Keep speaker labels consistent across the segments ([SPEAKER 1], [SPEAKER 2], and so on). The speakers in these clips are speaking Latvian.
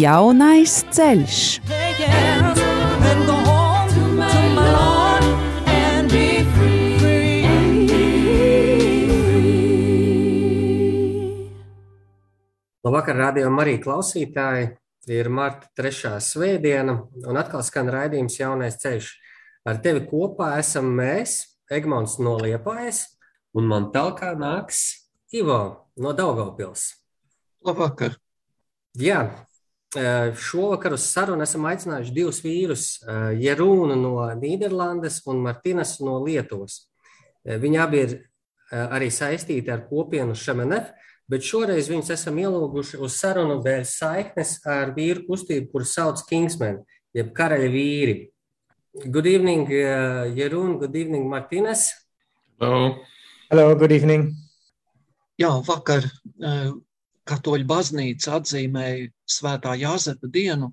[SPEAKER 1] Jaunais ceļš.
[SPEAKER 2] Labvakar, rādījumam, arī klausītāji. Ir marta trešā svētdiena, un atkal skan raidījums Jaunais ceļš. Ar tevi kopā esam mēs, Egmons no Liepājas, un man talkā nāks Ivo no Daugavpils.
[SPEAKER 3] Labvakar!
[SPEAKER 2] Jā, šovakar uz sarunu esam aicinājuši divus vīrus, Jerūnu no Nīderlandes un Martinas no Lietuvas. Viņi abi ir arī saistīti ar kopienu Šemenef, bet šoreiz viņus esam ielūguši uz sarunu dēļ saiknes ar vīru kustību, kuru sauc Kingsmen, jeb karaļa vīri. Good evening, Jeroen. Good evening, Martīnes.
[SPEAKER 4] Hello.
[SPEAKER 3] Hello, good evening. Jā, vakar uh, katoļu baznīca atzīmēja svētā Jāzepa dienu,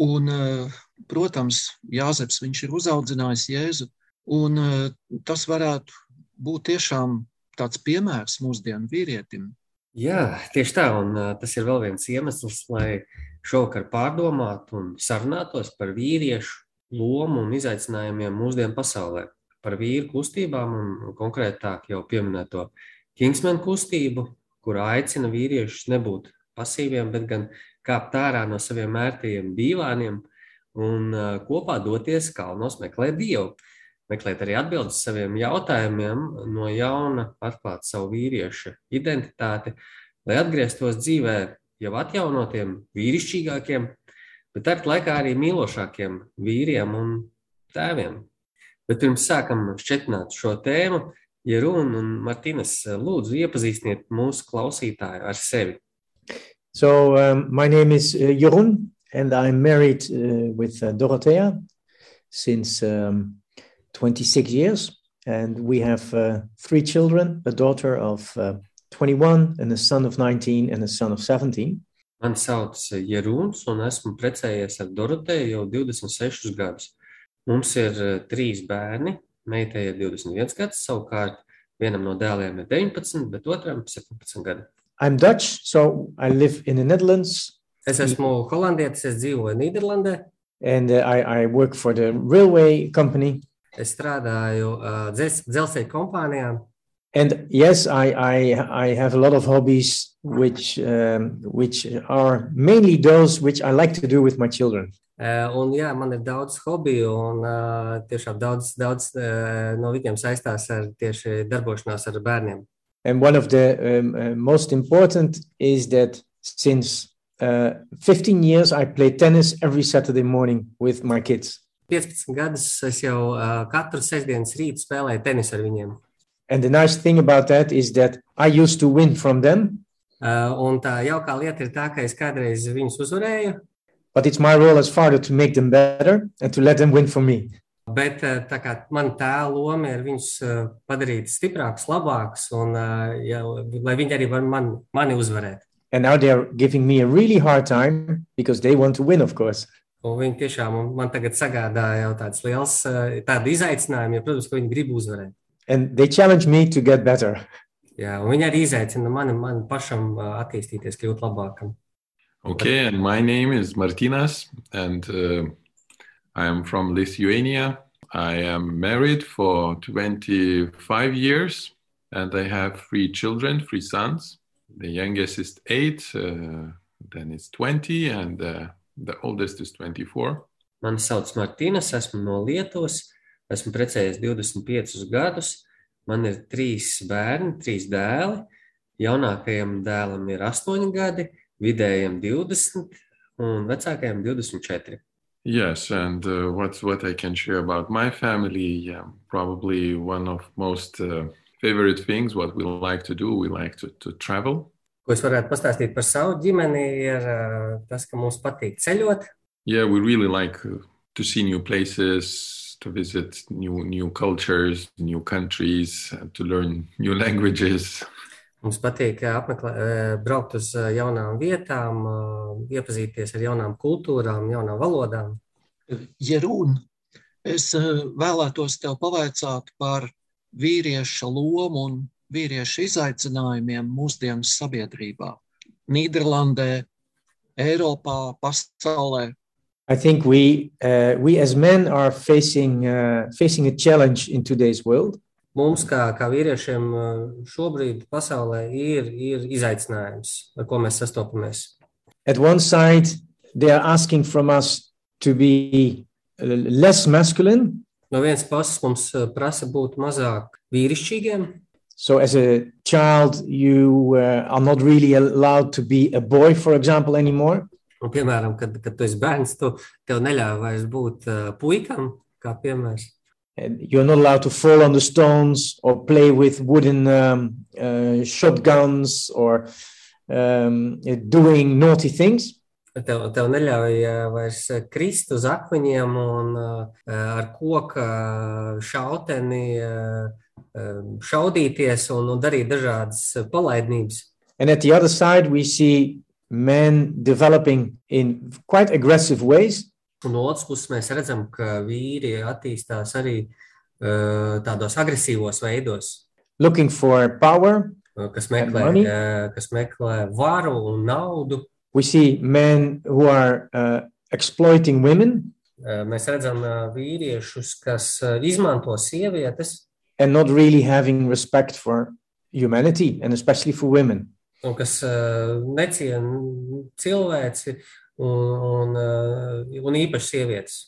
[SPEAKER 3] un, uh, protams, Jāzeps viņš ir uzaudzinājis Jēzu, un uh, tas varētu būt tiešām tāds piemērs mūsdienu vīrietim.
[SPEAKER 2] Jā, tieši tā, un uh, tas ir vēl viens iemesls, lai šovakar pārdomātu un sarunātos par vīriešu lomu un izaicinājumiem mūsdienu pasaulē, par vīru kustībām un konkrētāk jau pieminēto Kingsman kustību, kurā aicina vīriešus nebūt pasīviem, bet gan kāpt ārā no saviem mērtajiem dīvāniem un kopā doties kalnos meklēt dievu. Meklēt arī atbildes saviem jautājumiem, no jauna atklāt savu vīrieša identitāti, lai atgrieztos dzīvē jau atjaunotiem, vīrišķīgākiem, bet tāpat laikā arī mīlošākiem vīriem un tēviem. Bet pirms sākam šķietināt šo tēmu, Jerūna un Martīnas, lūdzu, iepazīstiniet mūsu klausītāju ar sevi.
[SPEAKER 3] So, um, my name is uh, Jeroen, and I'm married uh, with uh, Dorothea since um, 26 years. And we have uh, three children a daughter of uh, 21, and a son of 19, and a son of 17.
[SPEAKER 2] Mani sauc Jerūns, un esmu precējies ar Doroteju jau 26 gadus. Mums ir uh, trīs bērni. Meitai ir 21 gads, savukārt vienam no dēliem ir 19, bet otram 17 gadi.
[SPEAKER 3] I'm Dutch, so I live in the Netherlands.
[SPEAKER 2] Es esmu holandietis, es dzīvoju Nīderlandē.
[SPEAKER 3] And uh, I, I work for the railway company.
[SPEAKER 2] Es strādāju uh, dzels, dzelzceļa kompānijā.
[SPEAKER 3] And yes, I, I, I have a lot of hobbies, which, um, which are mainly those which I like to do with my children.
[SPEAKER 2] Uh, un, jā, man ir daudz hobiju, un uh, tiešām daudz, daudz uh, no viņiem saistās ar tieši darbošanās ar bērniem.
[SPEAKER 3] And one of the um, uh, most important is that since uh, 15 years, I play tennis every Saturday morning with my kids.
[SPEAKER 2] 15 gadus es jau uh, katru sestdienas rītu spēlēju tenisu ar viņiem.
[SPEAKER 3] And the nice thing about that is that I used to win from them,
[SPEAKER 2] Uh, un tā jaukā lieta ir tā, ka es kādreiz viņus uzvarēju,
[SPEAKER 3] but it's my role as father to make them better and to let them win for me.
[SPEAKER 2] bet uh, tā kā man tā loma ir viņus uh, padarīt stiprākus, labākus, un uh, ja, lai viņi arī var man, mani uzvarēt.
[SPEAKER 3] And now they're giving me a really hard time because they want to win, of course.
[SPEAKER 2] Un viņi tiešām man- man tagad sagādāja jau tāds liels uh, tādu izaicinājumu, jo, protams, ka viņi grib uzvarēt.
[SPEAKER 3] And they challenge me to get better.
[SPEAKER 2] Jā, un viņi arī izaicina mani, mani pašam uh, attīstīties, kļūt labākam.
[SPEAKER 4] Okay, and my name is Martinas, and uh, I am from Lithuania. I am married for 25 years, and I have three children, three sons. The youngest is eight, uh, then it's 20, and uh, the oldest is 24.
[SPEAKER 2] Mani sauc Martīnas, esmu no Lietuvas, esmu precējies 25 gadus. Man ir trīs bērni, trīs dēli. Jaunākajam dēlam ir 8 gadi, vidējam 20 un vecākajam 24.
[SPEAKER 4] Yes, and uh, what's what I can share about my family? Yeah, probably one of most uh, favorite things. What we like to do, we like to, to travel.
[SPEAKER 2] Ko es varētu pastāstīt par savu ģimeni, ir uh, tas, ka mums patīk ceļot.
[SPEAKER 4] Yeah, we really like uh, to see new places, to visit new new cultures, new countries, uh, to learn new languages.
[SPEAKER 2] Mums patīk ā, apmeklē, ā, braukt uz ā, jaunām vietām, ā, iepazīties ar jaunām kultūrām, jaunām valodām.
[SPEAKER 3] Jerūn, es eh, vēlētos tev pavaicāt par vīrieša lomu un vīrieša izaicinājumiem mūsdienas sabiedrībā. Nīderlandē, Eiropā, pasaulē.
[SPEAKER 5] I think we uh, we as men are facing uh, facing a challenge in today's world.
[SPEAKER 2] Mums, kā, kā vīriešiem, šobrīd pasaulē ir, ir izaicinājums, ar ko mēs sastopamies.
[SPEAKER 5] At one side, they are asking from us to be uh, less masculine,
[SPEAKER 2] No vienas puses mums ā, prasa būt mazāk vīrišķīgiem,
[SPEAKER 5] So, as a child, you uh, are not really allowed to be a boy, for example, anymore.
[SPEAKER 2] Un, piemēram, kad, kad tu esi bērns, tu, tev neļauj vairs būt uh, puikam, kā piemērs.
[SPEAKER 5] And you're not allowed to fall on the stones or play with wooden um, uh, shotguns or um, doing naughty things.
[SPEAKER 2] Tev, tev neļauj uh, vairs krist uz akmeņiem un uh, ar šauteni uh, uh, šaudīties un, un darīt dažādas palaidnības.
[SPEAKER 5] And at the other side, we see men developing in quite aggressive ways.
[SPEAKER 2] Un no otras puses mēs redzam, ka vīri attīstās arī uh, tādos agresīvos veidos,
[SPEAKER 5] looking for power.
[SPEAKER 2] uh, kas meklē, uh, kas meklē varu un naudu.
[SPEAKER 5] We see men who are uh, exploiting women
[SPEAKER 2] Uh, Mēs redzam uh, vīriešus, kas uh, izmanto sievietes
[SPEAKER 5] and not really having respect for humanity and especially for women.
[SPEAKER 2] un kas uh, neciena cilvēci un, un, uh, un īpaši sievietes.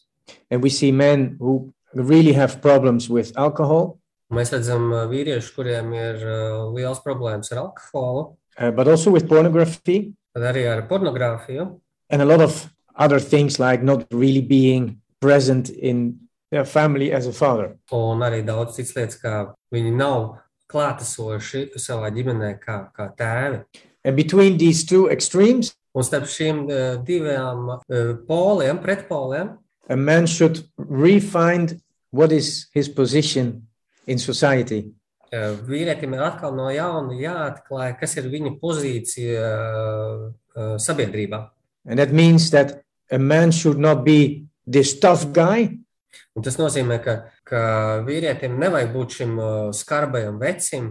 [SPEAKER 5] And we see men who really have problems with alcohol,
[SPEAKER 2] Mēs redzam uh, vīriešus, kuriem ir uh, liels problēmas ar alkoholu,
[SPEAKER 5] uh, but also with pornography
[SPEAKER 2] tad arī ar pornogrāfiju.
[SPEAKER 5] and a lot of other things like not really being present in their family as a father.
[SPEAKER 2] Un arī daudz citas lietas, kā viņi nav klātesoši savā ģimenē, kā, kā tēvi.
[SPEAKER 5] And between these two extremes,
[SPEAKER 2] Un starp šīm uh, divām uh, poliem, pretpoliem,
[SPEAKER 5] a man should refind what is his position in society.
[SPEAKER 2] uh, vīrietim ir atkal no jauna jāatklāj, kas ir viņa pozīcija uh, uh, sabiedrībā.
[SPEAKER 5] And that means that a man should not be this tough guy,
[SPEAKER 2] Un tas nozīmē, ka, ka vīrietim nevajag būt šim uh, skarbajam vecim,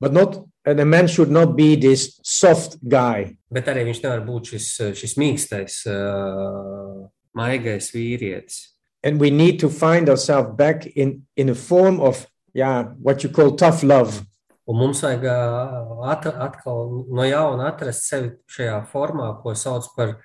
[SPEAKER 5] but not and a man should not be this soft guy.
[SPEAKER 2] bet arī viņš nevar būt šis, uh, šis mīkstais, uh, maigais vīrietis.
[SPEAKER 5] And we need to find ourselves back in, in a form of yeah, what you call tough love.
[SPEAKER 2] Un mums vajag uh, at, atkal no jauna atrast sevi šajā formā, ko sauc par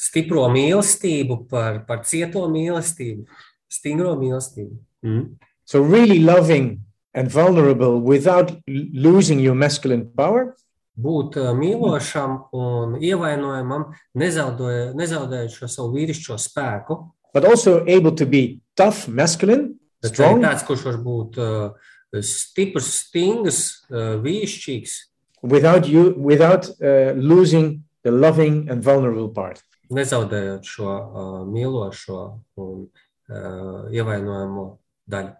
[SPEAKER 2] stipro mīlestību, par, par cieto mīlestību, stingro mīlestību. Mm.
[SPEAKER 5] So really loving and vulnerable without losing your masculine power,
[SPEAKER 2] Būt uh, mīlošam un ievainojamam, nezaudē- nezaudējot šo savu vīrišķo spēku,
[SPEAKER 5] but also able to be tough, masculine, strong,
[SPEAKER 2] tāds, kurš var būt uh, stiprs, stingrs, uh, vīrišķīgs,
[SPEAKER 5] without you without uh, losing the loving and vulnerable part.
[SPEAKER 2] nezaudējot šo uh, mīlošo un uh, ievainojamo daļu.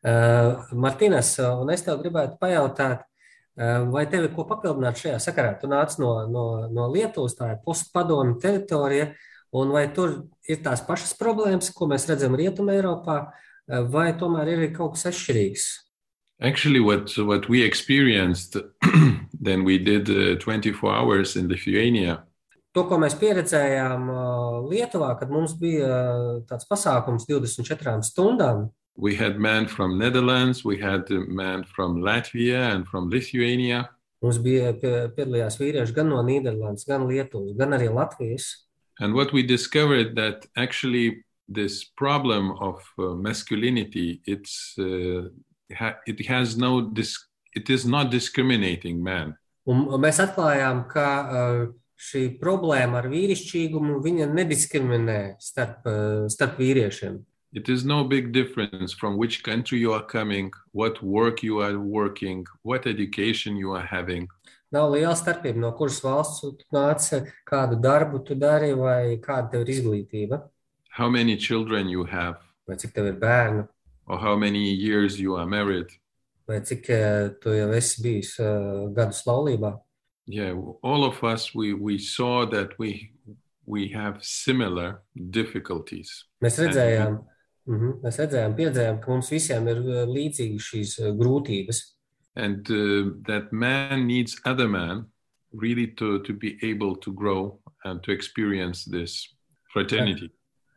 [SPEAKER 2] Uh, Martīnas, uh, un es tev gribētu pajautāt, uh, vai tev ir ko papildināt šajā sakarā? Tu nāc no, no, no Lietuvas, tā ir postpadomu teritorija, un vai tur ir tās pašas problēmas, ko mēs redzam Rietumē Eiropā, vai tomēr ir kaut kas atšķirīgs?
[SPEAKER 4] Actually, what what we experienced, then we did uh, 24 hours in Lithuania.
[SPEAKER 2] To, ko mēs pieredzējām Lietuvā, kad mums bija tāds pasākums 24 stundām,
[SPEAKER 4] We had men from Netherlands, we had uh, men from Latvia and from Lithuania.
[SPEAKER 2] Mums bija piedalījās vīrieši gan no Nīderlandes, gan Lietuvas, gan arī Latvijas.
[SPEAKER 4] And what we discovered that actually this problem of uh, masculinity, it's uh, it has no dis- it is not discriminating men.
[SPEAKER 2] Un mēs atklājām, ka uh, šī problēma ar vīrišķīgumu viņa nediskriminē starp, uh, starp vīriešiem.
[SPEAKER 4] It is no big difference from which country you are coming, what work you are working, what education you are having.
[SPEAKER 2] Nav liela starpība, no kuras valsts tu nāc, kādu darbu tu dari vai kāda tev ir izglītība,
[SPEAKER 4] how many children you have,
[SPEAKER 2] vai cik tev ir bērnu,
[SPEAKER 4] or how many years you are married.
[SPEAKER 2] vai cik eh, tu jau esi bijis uh, gadus laulībā.
[SPEAKER 4] Yeah, all of us, we, we saw that we, we have similar difficulties.
[SPEAKER 2] Mēs redzējām, mhm, mēs redzējām, piedzējām, ka mums visiem ir uh, līdzīgi šīs uh, grūtības.
[SPEAKER 4] and uh, that man needs other man really to, to be able to grow and to experience this fraternity.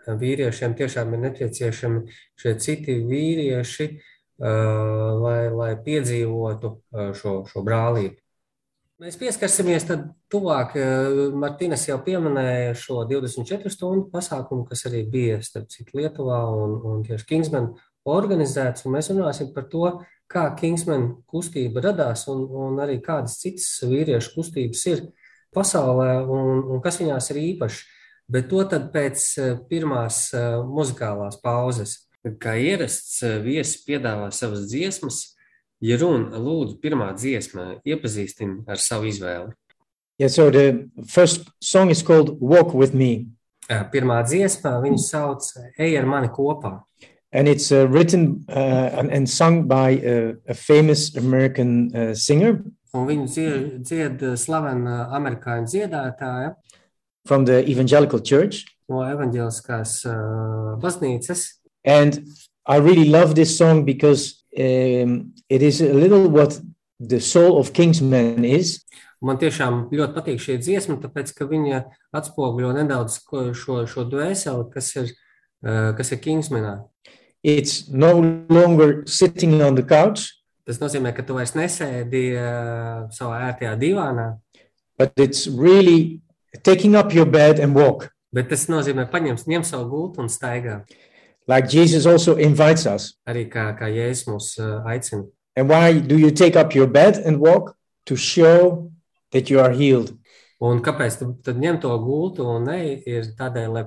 [SPEAKER 2] Vīriešiem tiešām ir nepieciešami šie citi vīrieši, uh, lai, lai piedzīvotu uh, šo, šo brālību. Mēs pieskarsimies tad tuvāk. uh, Martīnas jau pieminēja šo 24 stundu pasākumu, kas arī bija starp citu Lietuvā un, un tieši Kingsman organizēts. Mēs runāsim par to, kā Kingsman kustība radās un, un arī kādas citas vīriešu kustības ir pasaulē un, un kas viņās ir īpaši. Bet to tad pēc eh, pirmās eh, muzikālās pauzes. Kā ierasts, eh, viesis piedāvā savas dziesmas. Ja runa, lūdzu, pirmā dziesma, iepazīstini ar savu izvēli.
[SPEAKER 5] Yeah, so the first song is called Walk With Me,
[SPEAKER 2] Pirmā dziesma, viņu sauc Ej ar mani kopā.
[SPEAKER 5] and it's uh, written uh, and, sung by uh, a famous American uh, singer
[SPEAKER 2] Un viņu dzied, dzied slavena amerikāņu dziedātāja
[SPEAKER 5] from the Evangelical Church.
[SPEAKER 2] no uh, baznīcas.
[SPEAKER 5] And I really love this song because um, it is a little what the soul of Kingsman is.
[SPEAKER 2] Man tiešām ļoti patīk šī dziesma, tāpēc ka viņa atspoguļo nedaudz ko- šo, šo dvēseli, kas ir, uh, kas ir Kingsmanā.
[SPEAKER 5] It's no longer sitting on the couch,
[SPEAKER 2] Tas nozīmē, ka tu vairs nesēdi uh, savā ērtajā divānā,
[SPEAKER 5] but it's really taking up your bed and walk.
[SPEAKER 2] bet tas nozīmē, paņem, ņem savu gultu un staigā.
[SPEAKER 5] Like Jesus also invites us.
[SPEAKER 2] Arī kā, kā Jēzus mūs uh, aicina.
[SPEAKER 5] And why do you take up your bed and walk? To show that you are healed.
[SPEAKER 2] Un kāpēc tu tad ņem to gultu un ne ir tādēļ, lai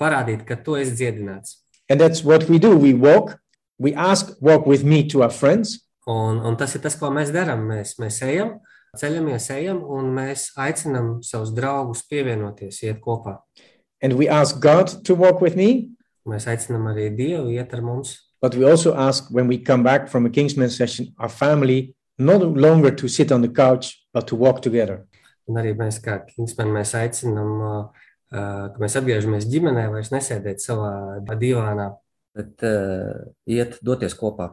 [SPEAKER 2] parādītu, ka tu esi dziedināts.
[SPEAKER 5] And that's what we do. We walk, we ask, walk with me to our friends.
[SPEAKER 2] Un, un tas ir tas, ko mēs darām. Mēs, mēs ejam, ceļamies, ejam, un mēs aicinām savus draugus pievienoties, iet kopā.
[SPEAKER 5] And we ask God to walk with me.
[SPEAKER 2] Mēs aicinām arī Dievu iet ar mums.
[SPEAKER 5] But we also ask when we come back from a Kingsman session, our family no longer to sit on the couch, but to walk together.
[SPEAKER 2] Un arī mēs, kā Kingsmen, mēs aicinām, uh, uh, ka mēs atgriežamies ģimenē, vairs nesēdēt savā divānā, bet uh, iet doties kopā.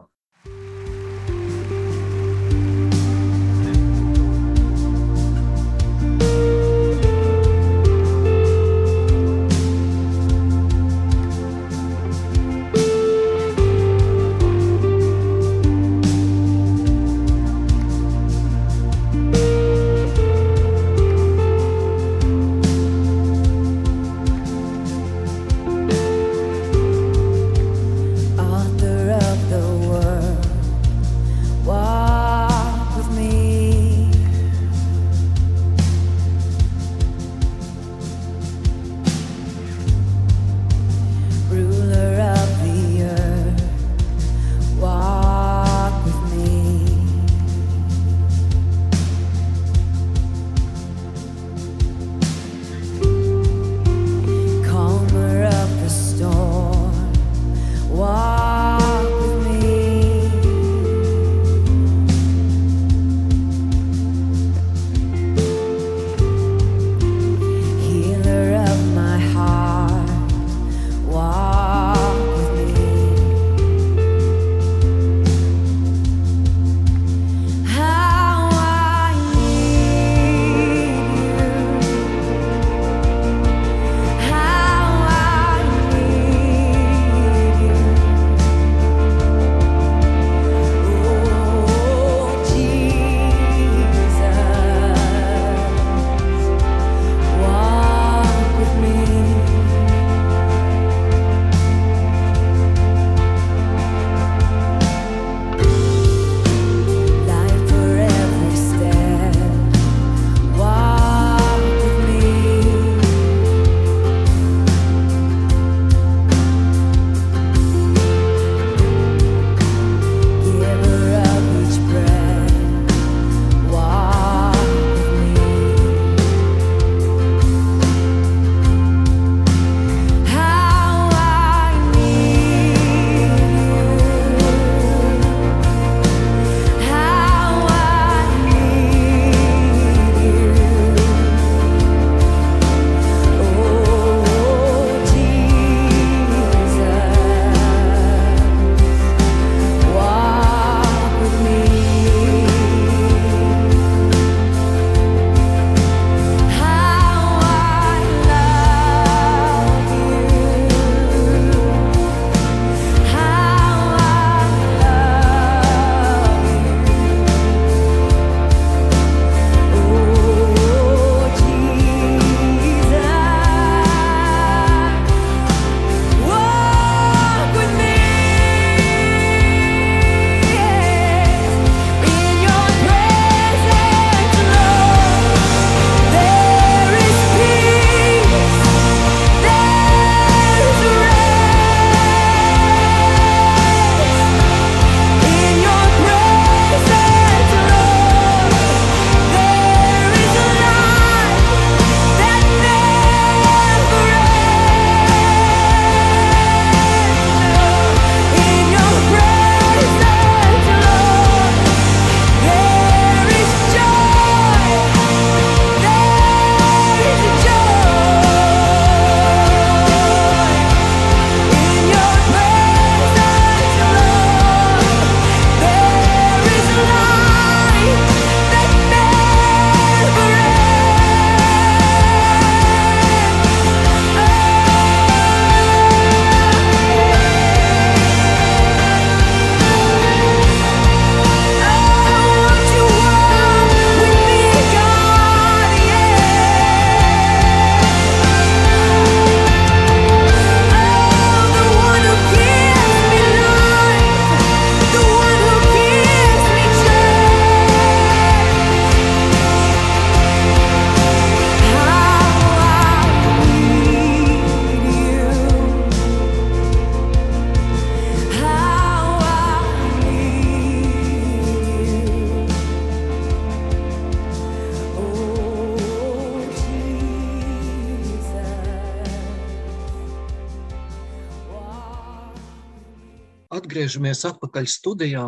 [SPEAKER 3] Atgriežamies atpakaļ studijā,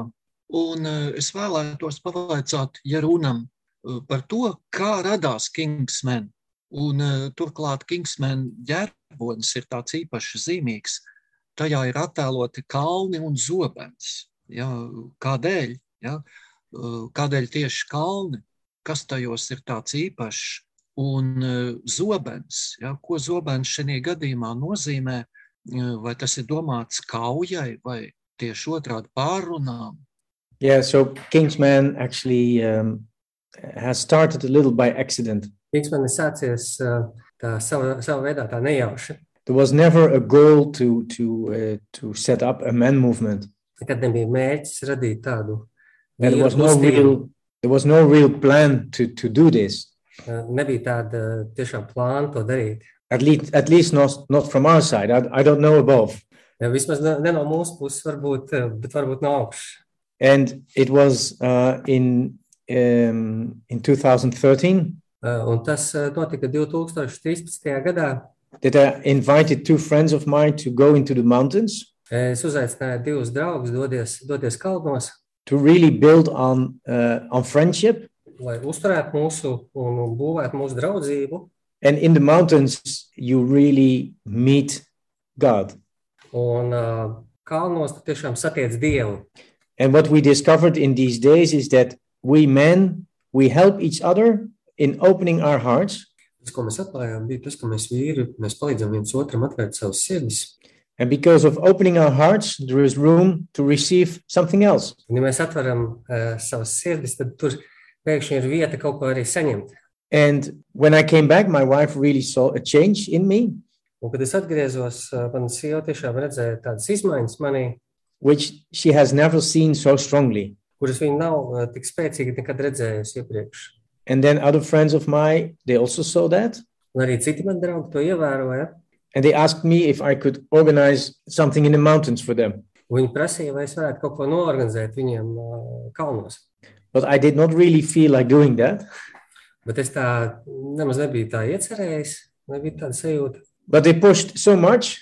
[SPEAKER 3] un uh, es vēlētos pavaicāt Jarunam uh, par to, kā radās Kingsman. Un uh, turklāt Kingsman ģerbonis ir tāds īpaši zīmīgs. Tajā ir attēloti kalni un zobens. Ja, kādēļ? Ja? Kādēļ tieši kalni? Kas tajos ir tāds īpašs? Un zobens, ja? ko zobens šajā gadījumā nozīmē? Vai tas ir domāts kaujai vai tieši otrādi pārrunām?
[SPEAKER 5] Yeah, so Kingsman actually um, has started a little by accident.
[SPEAKER 2] Kingsman ir sācies uh, tā sava, sava veidā tā nejauši.
[SPEAKER 5] There was never a goal to to uh, to set up a man movement.
[SPEAKER 2] Nekad nebija mērķis radīt tādu
[SPEAKER 5] And there
[SPEAKER 2] vīru
[SPEAKER 5] was no
[SPEAKER 2] kustību.
[SPEAKER 5] real there was no real plan to to do this.
[SPEAKER 2] Uh, Nebija tāda tiešām plāna to darīt.
[SPEAKER 5] At least at least not not from our side. I, I don't know above.
[SPEAKER 2] Ja, vismaz ne, ne no mūsu puses, varbūt, uh, bet varbūt no augšas.
[SPEAKER 5] And it was uh, in um, in 2013
[SPEAKER 2] Uh, Un tas uh, notika 2013. gadā.
[SPEAKER 5] that I invited two friends of mine to go into the mountains
[SPEAKER 2] Es uzaicināju divus draugus doties, doties kalnos,
[SPEAKER 5] to really build on uh, on friendship.
[SPEAKER 2] lai uzturētu mūsu un un būvētu mūsu draudzību.
[SPEAKER 5] And in the mountains, you really meet God.
[SPEAKER 2] Un uh, kalnos tiešām satiec Dievu.
[SPEAKER 5] And what we discovered in these days is that we men we help each other in opening our hearts,
[SPEAKER 2] Tas, ko mēs atklājām, bija tas, ka mēs vīri mēs palīdzam viens otram atvērt sirdis.
[SPEAKER 5] and because of opening our hearts, there is room to receive something else.
[SPEAKER 2] Un, ja mēs atveram uh, savas sirdis, tad tur pēkšņi ir vieta kaut ko arī saņemt.
[SPEAKER 5] And when I came back, my wife really saw a change in me,
[SPEAKER 2] Un, kad es atgriezos, uh, mana sieva tiešām redzēja tādas izmaiņas manī,
[SPEAKER 5] which she has never seen so strongly.
[SPEAKER 2] kuras viņa nav uh, tik spēcīgi nekad redzējusi iepriekš.
[SPEAKER 5] And then other friends of mine, they also saw that.
[SPEAKER 2] Un arī citi man draugi to ievēroja.
[SPEAKER 5] And they asked me if I could organize something in the mountains for them.
[SPEAKER 2] Un Viņi prasīja, vai es varētu kaut ko noorganizēt viņiem uh, kalnos.
[SPEAKER 5] But I did not really feel like doing that.
[SPEAKER 2] Bet es tā nemaz nebiju tā iecerējis, nebija tāda sajūta.
[SPEAKER 5] But they pushed so much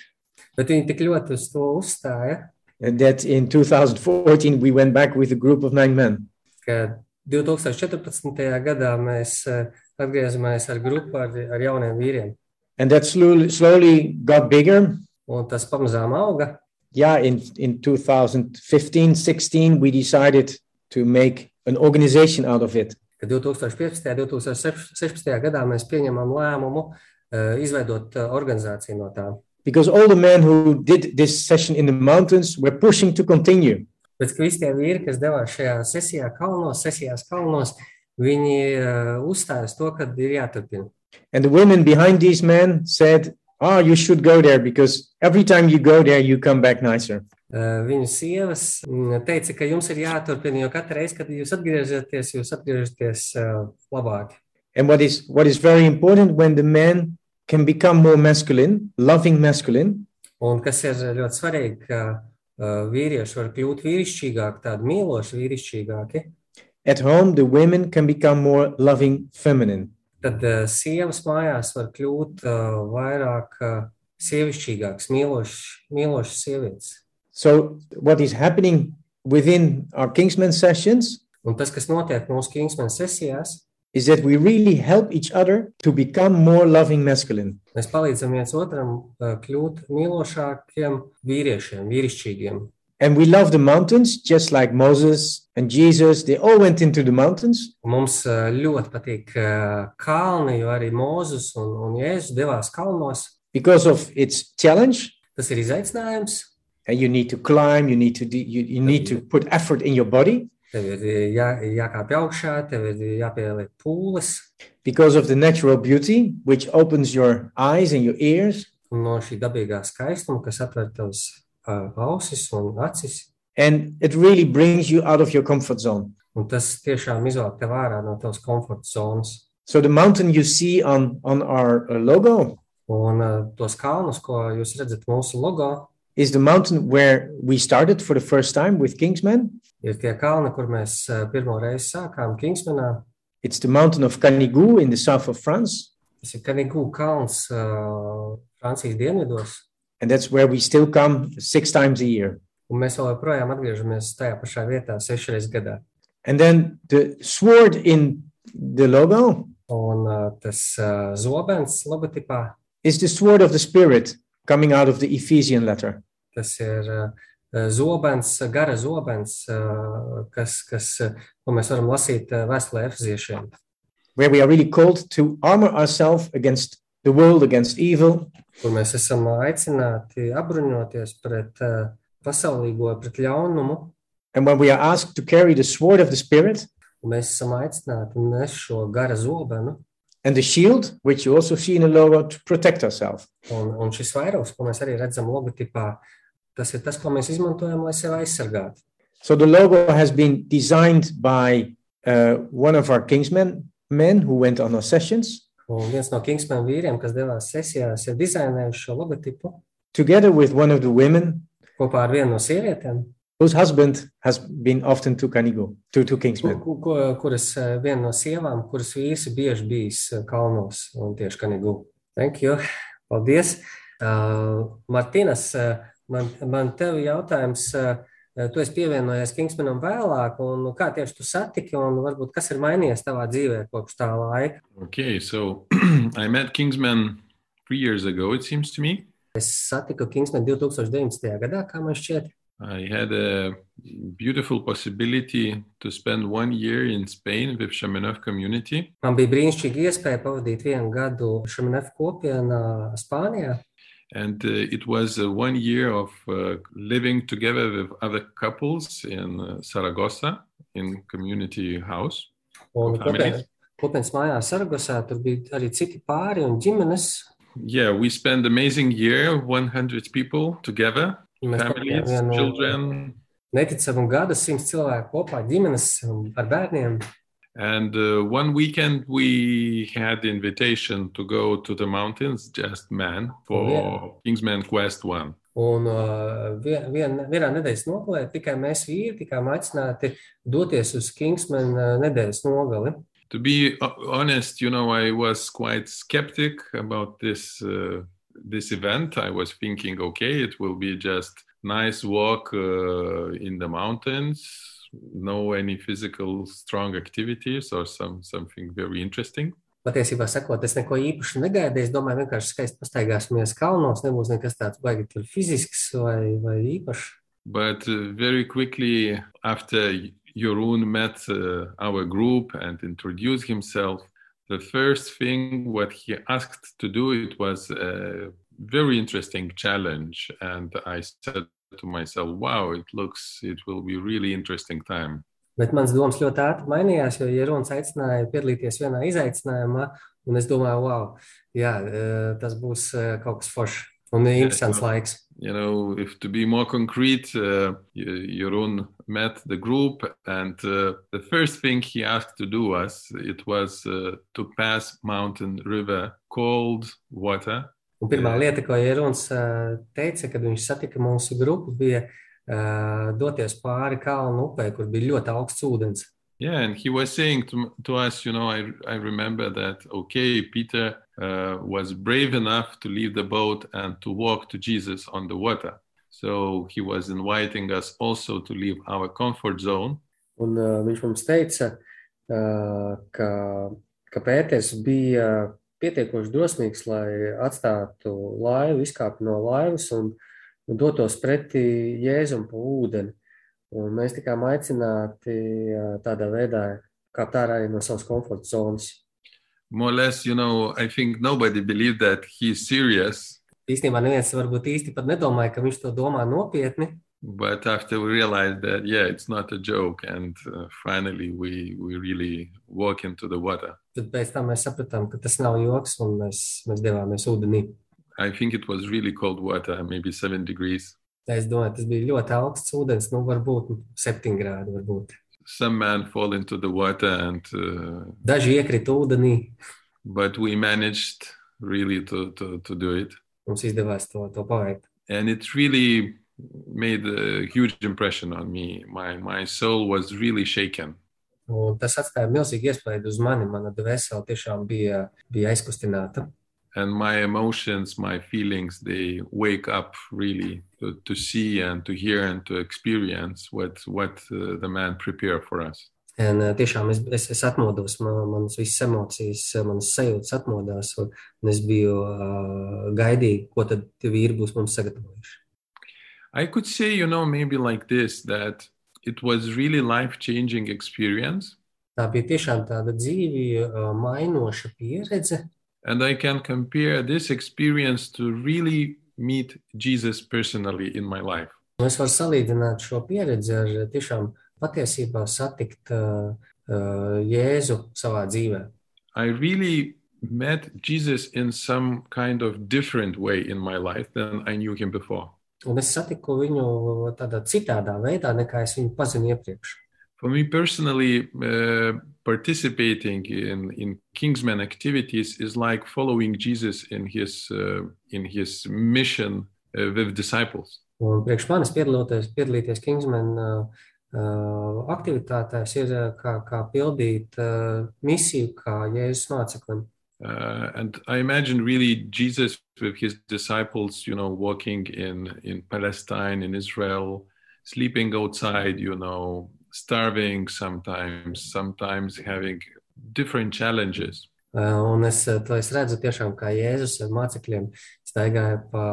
[SPEAKER 2] Bet viņi tik ļoti uz to uzstāja,
[SPEAKER 5] that in 2014 we went back with a group of nine men.
[SPEAKER 2] ka 2014. gadā mēs uh, atgriezāmies ar grupu ar, ar jauniem vīriem.
[SPEAKER 5] And that slowly, slowly got bigger.
[SPEAKER 2] Un tas pamazām auga.
[SPEAKER 5] Yeah, in, in 2015 16, we decided to make an organization out of it.
[SPEAKER 2] Kad 2015. un 2016. gadā mēs pieņemam lēmumu uh, izveidot uh, organizāciju no tā.
[SPEAKER 5] Because all the men who did this session in the mountains were pushing to continue.
[SPEAKER 2] Bet visi tie vīri, kas devās šajā sesijā kalnos, sesijās kalnos, viņi uh, uzstājas to, ka ir jāturpina.
[SPEAKER 5] And the women behind these men said, Oh, you should go there because every time you go there, you come back nicer.
[SPEAKER 2] Uh, Viņu sievas mm, teica, ka jums ir jāturpina, jo katru reizi, kad jūs atgriežaties, jūs atgriežaties uh, labāk.
[SPEAKER 5] And what is what is very important when the men can become more masculine, loving masculine,
[SPEAKER 2] Un kas ir ļoti svarīgi, ka uh, vīrieši var kļūt vīrišķīgāki, tādi mīloši vīrišķīgāki,
[SPEAKER 5] at home the women can become more loving feminine.
[SPEAKER 2] tad uh, sievas mājās var kļūt uh, vairāk uh, sievišķīgākas, mīlošas, mīlošas sievietes.
[SPEAKER 5] So what is happening within our Kingsman sessions
[SPEAKER 2] Un tas, kas notiek mūsu Kingsman sesijās,
[SPEAKER 5] is that we really help each other to become more loving masculine.
[SPEAKER 2] mēs palīdzam viens otram uh, kļūt mīlošākiem vīriešiem, vīrišķīgiem.
[SPEAKER 5] And we love the mountains just like Moses and Jesus. They all went into the mountains.
[SPEAKER 2] Un Mums uh, ļoti patīk uh, kalni, jo arī Mūzes un, un Jēzus devās kalnos.
[SPEAKER 5] because of its challenge.
[SPEAKER 2] Tas ir izaicinājums.
[SPEAKER 5] And you need to climb, you need to do, you, you need to put effort in your body
[SPEAKER 2] Tev ir jā, jākāpj augšā, tev ir jāpieliek pūles.
[SPEAKER 5] because of the natural beauty, which opens your eyes and your ears.
[SPEAKER 2] No šī dabīgā skaistuma, kas atver tavas uh, ausis un acis,
[SPEAKER 5] And it really brings you out of your comfort zone.
[SPEAKER 2] un tas tiešām izvelk tev ārā no tavas komforta zonas.
[SPEAKER 5] So the mountain you see on, on our logo
[SPEAKER 2] Un uh, tos kalnus, ko jūs redzat mūsu logo,
[SPEAKER 5] is the mountain where we started for the first time with Kingsman.
[SPEAKER 2] Ir tie kalni, kur mēs uh, pirmo reizi sākām Kingsmanā.
[SPEAKER 5] It's the mountain of Canigou in the south of France.
[SPEAKER 2] Tas ir Kanigū kalns uh, Francijas dienvidos.
[SPEAKER 5] And that's where we still come six times a year.
[SPEAKER 2] Un mēs vēl joprojām atgriežamies tajā pašā vietā sešreiz gadā.
[SPEAKER 5] And then the sword in the logo
[SPEAKER 2] Un uh, tas uh, zobens logotipā,
[SPEAKER 5] is the sword of the Spirit coming out of the Ephesian letter.
[SPEAKER 2] tas ir uh, zobens, gara zobens, uh, kas, kas, uh, ko mēs varam lasīt uh, vēstulē Efeziešiem.
[SPEAKER 5] where we are really called to armor ourselves against the world, against evil,
[SPEAKER 2] kur mēs esam aicināti apbruņoties pret uh, pasaulīgo, pret ļaunumu,
[SPEAKER 5] and when we are asked to carry the sword of the Spirit
[SPEAKER 2] un mēs esam aicināti nest šo gara zobenu.
[SPEAKER 5] and the shield, which you also see in the logo, to protect ourselves.
[SPEAKER 2] Un, un šis vairogs, ko mēs arī redzam logotipā, tas ir tas, ko mēs izmantojam, lai sevi aizsargātu.
[SPEAKER 5] So the logo has been designed by uh, one of our Kingsmen men who went on our sessions,
[SPEAKER 2] Un viens no Kingsman vīriem, kas devās sesijās, ir dizainējuši šo logotipu
[SPEAKER 5] together with one of the women
[SPEAKER 2] kopā ar vienu no sievietēm,
[SPEAKER 5] whose husband has been often to Canigo, to, to Kingsman.
[SPEAKER 2] ku- ku- kuras eh, viena no sievām, kuras vīrs ir bieži bijis eh, kalnos un tieši Kanigū. Thank you. Paldies. Uh, Martīnas, uh, man, man tev jautājums. Uh, Tu esi pievienojies Kingsmanam vēlāk, un kā tieši tu satiki, un varbūt kas ir mainījies tavā dzīvē kopš tā laika?
[SPEAKER 4] Okay, so I met Kingsman three years ago, it seems to me.
[SPEAKER 2] Es satiku Kingsmanu 2019. gadā, kā man šķiet.
[SPEAKER 4] I had a beautiful possibility to spend one year in Spain with Shamanov community.
[SPEAKER 2] Man bija brīnišķīga iespēja pavadīt vienu gadu Šamanef kopienā Spānijā.
[SPEAKER 4] And uh, it was uh, one year of uh, living together with other couples in uh, Saragossa in community house.
[SPEAKER 2] Un
[SPEAKER 4] Families.
[SPEAKER 2] kopienas, kopienas mājās Sargosā tur bija arī citi pāri un ģimenes.
[SPEAKER 4] Yeah, we spent amazing year, 100 people together,
[SPEAKER 2] Mēs
[SPEAKER 4] families,
[SPEAKER 2] pavadījām vienu
[SPEAKER 4] children,
[SPEAKER 2] neticamu gadu, simts cilvēku kopā, ģimenes un ar bērniem.
[SPEAKER 4] And uh, one weekend we had invitation to go to the mountains, just man, for
[SPEAKER 2] yeah.
[SPEAKER 4] Kingsman Quest One.
[SPEAKER 2] Un uh, vien, vien, vienā nedēļas nogalē tikai mēs vīri tikām aicināti doties uz Kingsman uh, nedēļas nogali.
[SPEAKER 4] To be ho- honest, you know, I was quite skeptic about this uh, this event. I was thinking, okay, it will be just nice walk uh, in the mountains, no any physical strong activities or some something very interesting.
[SPEAKER 2] Patiesībā sakot, es neko īpaši negaidīju. Es domāju, vienkārši skaisti pastaigāsimies kalnos. Nebūs nekas tāds baigi tur fizisks vai, vai īpašs.
[SPEAKER 4] But uh, very quickly after Jeroen met uh, our group and introduced himself, the first thing what he asked to do it was a very interesting challenge, and I said to myself, "Wow, it looks it will be really interesting time."
[SPEAKER 2] Bet mans domas ļoti ātri mainījās, jo Jeronis aicināja piedalīties vienā izaicinājumā, un es domāju, wow, jā, eh, tas būs eh, kaut kas foršs un interesants laiks.
[SPEAKER 4] You know, if to be more concrete, uh, Ye- Jeroen met the group, and uh, the first thing he asked to do was it was uh, to pass mountain river cold water
[SPEAKER 2] Un pirmā lieta, ko Jeronis eh, teica, kad viņš satika mūsu grupu, bija eh, doties pāri kalnu upē, kur bija ļoti augsts ūdens.
[SPEAKER 4] Yeah, and he was saying to, to us, you know, I, I remember that, okay, Peter uh, was brave enough to leave the boat and to walk to Jesus on the water. So he was inviting us also to leave our comfort zone.
[SPEAKER 2] Un uh, viņš mums teica, uh, ka, ka Pēters bija pietiekoši drosmīgs, lai atstātu laivu, izkāptu no laivas un, dotos pretī Jēzum pa ūdeni. Un mēs tikām aicināti tādā veidā kāpt ārā no savas komforta zonas.
[SPEAKER 4] More or less, you know, I think nobody believed that he's serious.
[SPEAKER 2] Īstenībā neviens varbūt īsti pat nedomāja, ka viņš to domā nopietni.
[SPEAKER 4] But after we realized that, yeah, it's not a joke, and uh, finally we, we really walk into the water.
[SPEAKER 2] Tad pēc tam mēs sapratām, ka tas nav joks, un mēs, mēs devāmies ūdenī.
[SPEAKER 4] I think it was really cold water, maybe seven degrees.
[SPEAKER 2] Es domāju, tas bija ļoti augsts ūdens, nu varbūt 7 grādi. Varbūt.
[SPEAKER 4] Some man fall into the water, and uh,
[SPEAKER 2] Daži iekrita ūdenī,
[SPEAKER 4] but we managed really to, to, to do it.
[SPEAKER 2] mums izdevās to, to paveikt.
[SPEAKER 4] And it really made a huge impression on me. My, my soul was really shaken.
[SPEAKER 2] Un tas atstāja milzīgu iespaidu uz mani. Mana dvēsele tiešām bija, bija aizkustināta.
[SPEAKER 4] and my emotions, my feelings, they wake up really to, to see and to hear and to experience what what uh, the man prepared for us.
[SPEAKER 2] Un, uh, tiešām es, es, es atmodos, man, manas visas emocijas, manas sajūtas atmodās, un, un es biju uh, gaidīgi, ko tad tie vīri būs mums sagatavojuši.
[SPEAKER 4] I could say, you know, maybe like this that it was really life-changing experience.
[SPEAKER 2] Tā bija tiešām tāda dzīvi uh, mainoša pieredze,
[SPEAKER 4] And I can compare this experience to really meet Jesus personally in my life.
[SPEAKER 2] Un es varu salīdzināt šo pieredzi ar uh, tiešām patiesībā satikt uh, uh, Jēzu savā dzīvē.
[SPEAKER 4] I really met Jesus in some kind of different way in my life than I knew him before.
[SPEAKER 2] Un es satiku viņu tādā citādā veidā, nekā es viņu pazinu iepriekš.
[SPEAKER 4] For me personally, uh, participating in, in Kingsman activities is like following Jesus in his, uh, in his mission uh, with disciples.
[SPEAKER 2] Un priekš manis piedaloties, piedalīties Kingsman uh, uh, aktivitātēs ir uh, kā, kā pildīt uh, misiju, kā Jēzus māceklim.
[SPEAKER 4] Uh, and I imagine really Jesus with his disciples, you know, walking in, in Palestine, in Israel, sleeping outside, you know, starving sometimes, sometimes having different challenges.
[SPEAKER 2] Uh, Un es uh, to es redzu tiešām kā Jēzus ar mācekļiem staigāja pa,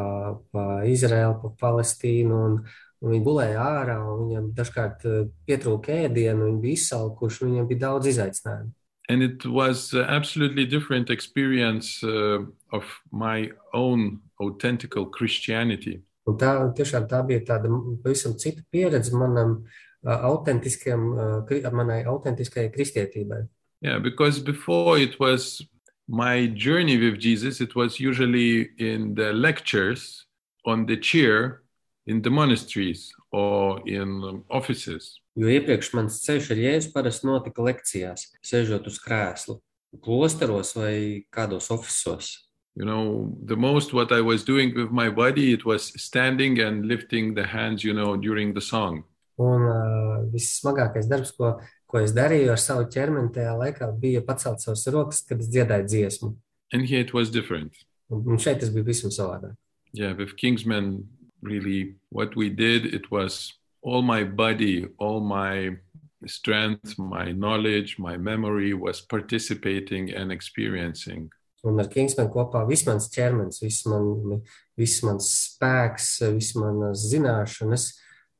[SPEAKER 2] pa Izraelu, pa Palestīnu, un, un viņi gulēja ārā, un viņiem dažkārt uh, pietrūka ēdienu, viņi bija izsalkuši, viņiem bija daudz izaicinājumu.
[SPEAKER 4] And it was absolutely different experience uh, of my own authentical Christianity.
[SPEAKER 2] Un tā tiešām tā bija tāda pavisam cita pieredze manam uh, autentiskajam, uh, manai autentiskajai kristietībai.
[SPEAKER 4] Yeah, because before it was my journey with Jesus, it was usually in the lectures on the chair in the monasteries or in um, offices.
[SPEAKER 2] Jo iepriekš mans ceļš ar Jēzu parasti notika lekcijās, sēžot uz krēsla, klosteros vai kādos ofisos.
[SPEAKER 4] You know, the most what I was doing with my body, it was standing and lifting the hands, you know, during the song.
[SPEAKER 2] Un uh, vissmagākais darbs, ko, ko es darīju ar savu ķermeni tajā laikā, bija pacelt savas rokas, kad es dziedāju dziesmu.
[SPEAKER 4] And here it was different.
[SPEAKER 2] Un, un šeit tas bija visam savādāk.
[SPEAKER 4] Yeah, with Kingsman, really what we did, it was all my body, all my strength, my knowledge, my memory was participating and experiencing.
[SPEAKER 2] Un ar Kingsmanu kopā viss mans ķermenis, viss, man, viss mans spēks, viss manas zināšanas,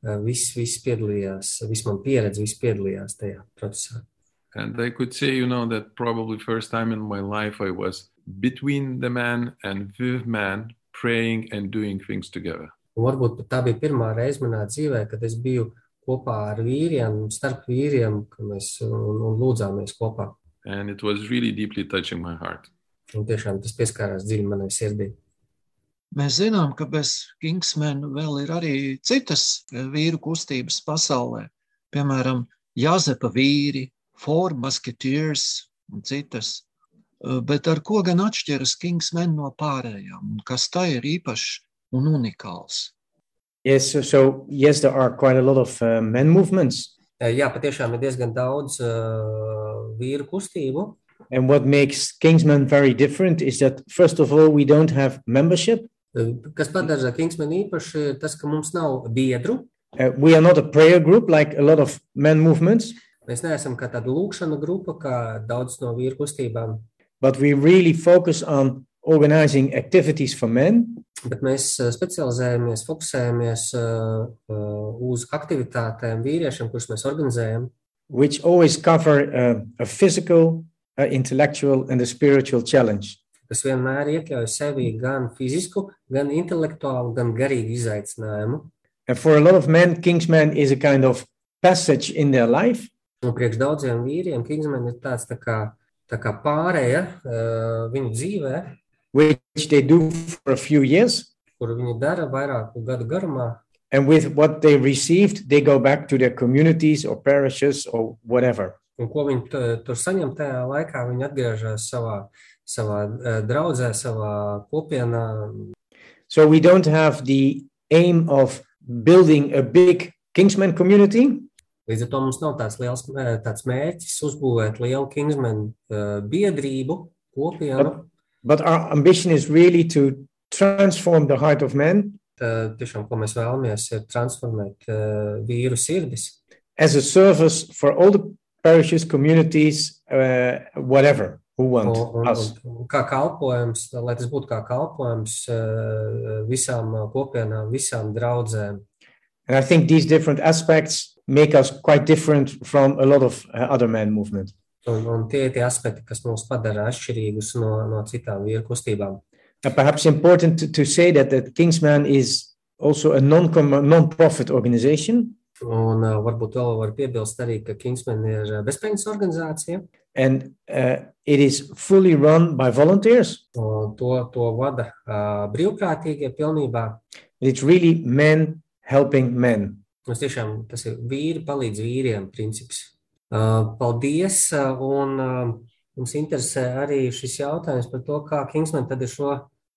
[SPEAKER 2] eh, viss, viss piedalījās, viss man pieredze, viss piedalījās tajā procesā.
[SPEAKER 4] And I could say, you know, that probably first time in my life I was between the man and with man, praying and doing things together.
[SPEAKER 2] Un varbūt tā bija pirmā reize manā dzīvē, kad es biju kopā ar vīriem, starp vīriem, ka mēs un, un lūdzāmies kopā.
[SPEAKER 4] And it was really deeply touching my heart.
[SPEAKER 2] Un tiešām tas pieskārās dziļi manai sirdī.
[SPEAKER 3] Mēs zinām, ka bez Kingsmena vēl ir arī citas eh, vīru kustības pasaulē. Piemēram, Jāzepa vīri, Four Musketeers un citas. Eh, Bet ar ko gan atšķiras Kingsmen no pārējām? Un kas tā ir īpašs un unikāls?
[SPEAKER 5] Yes, so, so yes, there are quite a lot of uh, men movements.
[SPEAKER 2] Eh, Jā, patiešām ir diezgan daudz uh, vīru kustību.
[SPEAKER 5] And what makes Kingsman very different is that, first of all, we don't have membership.
[SPEAKER 2] Eh, Kas padara Kingsman īpaši, ir tas, ka mums nav biedru.
[SPEAKER 5] Uh, we are not a prayer group like a lot of men movements,
[SPEAKER 2] Mēs neesam kā tāda lūkšana grupa, kā daudz no vīru kustībām,
[SPEAKER 5] but we really focus on organizing activities for men.
[SPEAKER 2] bet mēs eh, specializējamies, fokusējamies uh, uz aktivitātēm vīriešiem, kurus mēs organizējam,
[SPEAKER 5] which always cover uh, a physical, uh, intellectual, and a spiritual challenge.
[SPEAKER 2] kas vienmēr iekļauj sevi gan fizisku, gan intelektuālu, gan garīgu izaicinājumu.
[SPEAKER 5] And for a lot of men, Kingsman is a kind of passage in their life.
[SPEAKER 2] Un priekš daudziem vīriem Kingsman ir tāds tā kā, tā kā pārēja uh, viņu dzīvē,
[SPEAKER 5] which they do for a few years.
[SPEAKER 2] kuru viņi dara vairāku gadu garumā.
[SPEAKER 5] And with what they received, they go back to their communities or parishes or whatever.
[SPEAKER 2] Un ko viņi tur saņem tajā laikā, viņi atgriežas savā, savā draudzē, savā kopienā.
[SPEAKER 5] So we don't have the aim of building a big Kingsman community,
[SPEAKER 2] Līdz ar to mums nav tāds liels tāds mērķis uzbūvēt lielu Kingsman biedrību, kopienu.
[SPEAKER 5] but our ambition is really to transform the heart of man
[SPEAKER 2] Tad tiešām, ko mēs vēlamies, ir transformēt uh, vīru sirdis
[SPEAKER 5] as a service for all the parishes, communities, uh, whatever who want
[SPEAKER 2] un, un,
[SPEAKER 5] us.
[SPEAKER 2] un, kā kalpojums, lai tas būtu kā kalpojums uh, visām uh, kopienām, visām draudzēm.
[SPEAKER 5] And I think these different aspects make us quite different from a lot of uh, other man movement.
[SPEAKER 2] Un, un tie ir tie aspekti, kas mūs padara atšķirīgus no, no citām vīru kustībām.
[SPEAKER 5] Perhaps important to, to say that that Kingsman is also a non non-profit organization,
[SPEAKER 2] Un uh, varbūt vēl var piebilst arī, ka Kingsman ir uh, bezpējas organizācija.
[SPEAKER 5] and uh, it is fully run by volunteers.
[SPEAKER 2] Un to, to vada uh, brīvprātīgie pilnībā.
[SPEAKER 5] It's really men helping men.
[SPEAKER 2] Mums tiešām tas ir vīri palīdz vīriem princips. Uh, paldies! uh, Un uh, mums interesē arī šis jautājums par to, kā Kingsman tad ir šo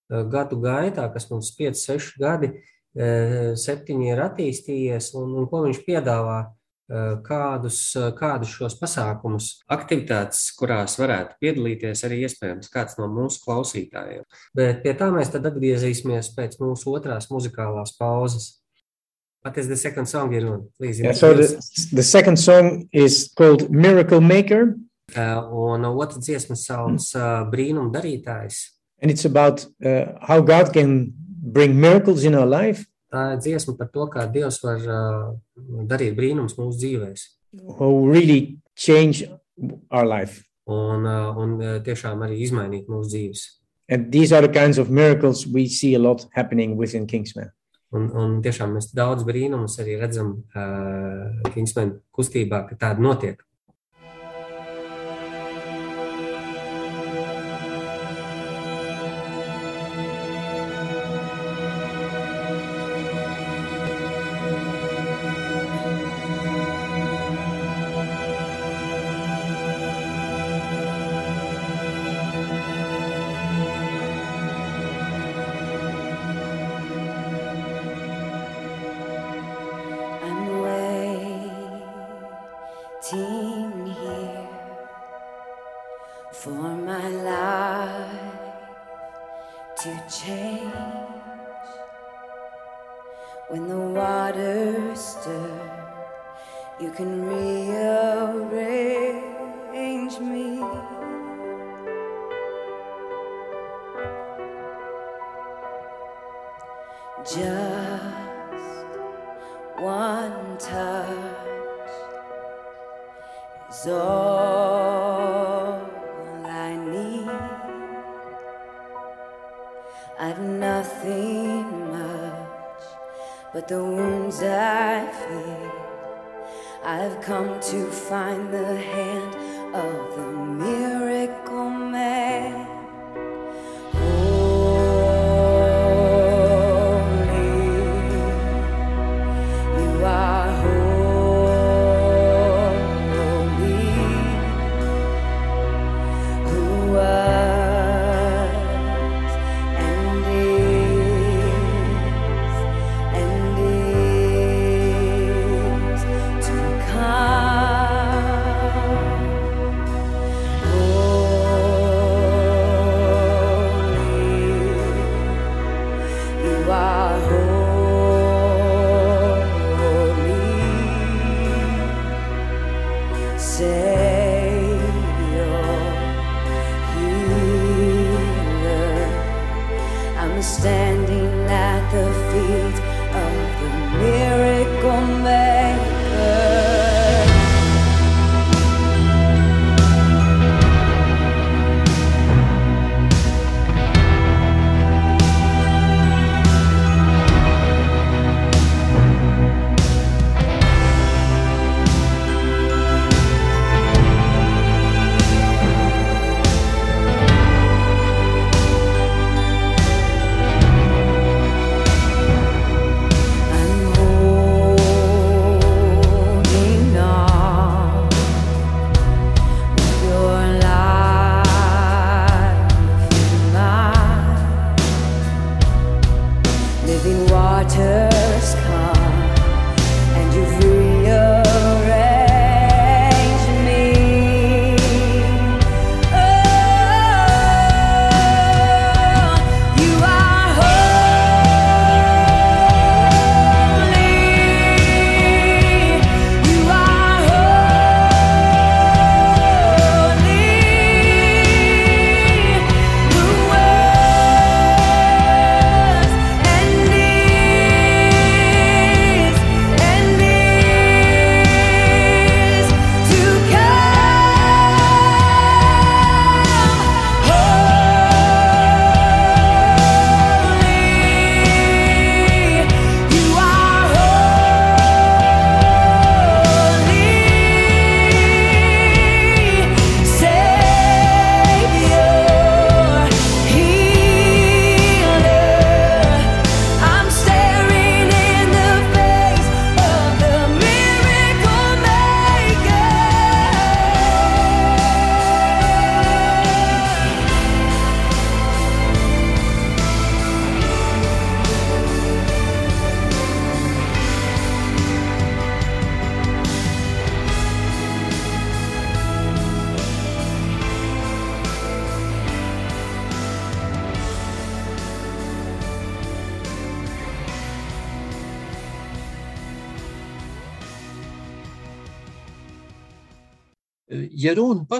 [SPEAKER 2] gadu gaitā, kas mums 5, 6 gadi, septiņi ir attīstījies, un, un ko viņš piedāvā, kādus, kādus šos pasākumus, aktivitātes, kurās varētu piedalīties arī iespējams kāds no mūsu klausītājiem. Bet pie tā mēs tad atgriezīsimies pēc mūsu otrās muzikālās pauzes. What is the second song, Jeroen? Please.
[SPEAKER 5] Yeah, so the, the second song is called Miracle Maker,
[SPEAKER 2] Uh, un otrs dziesmas sauc uh, Brīnum darītājs.
[SPEAKER 5] and it's about uh, how God can bring miracles in our life,
[SPEAKER 2] Tā ir dziesma par to, kā Dievs var uh, darīt brīnums mūsu dzīvēs.
[SPEAKER 5] who really change our life.
[SPEAKER 2] Un, uh, un uh, tiešām arī izmainīt mūsu dzīves.
[SPEAKER 5] And these are the kinds of miracles we see a lot happening within Kingsman.
[SPEAKER 2] Un, un tiešām mēs daudz brīnumus arī redzam uh, Kingsman kustībā, ka tāda notiek.
[SPEAKER 6] I've come to find the hand of the miracle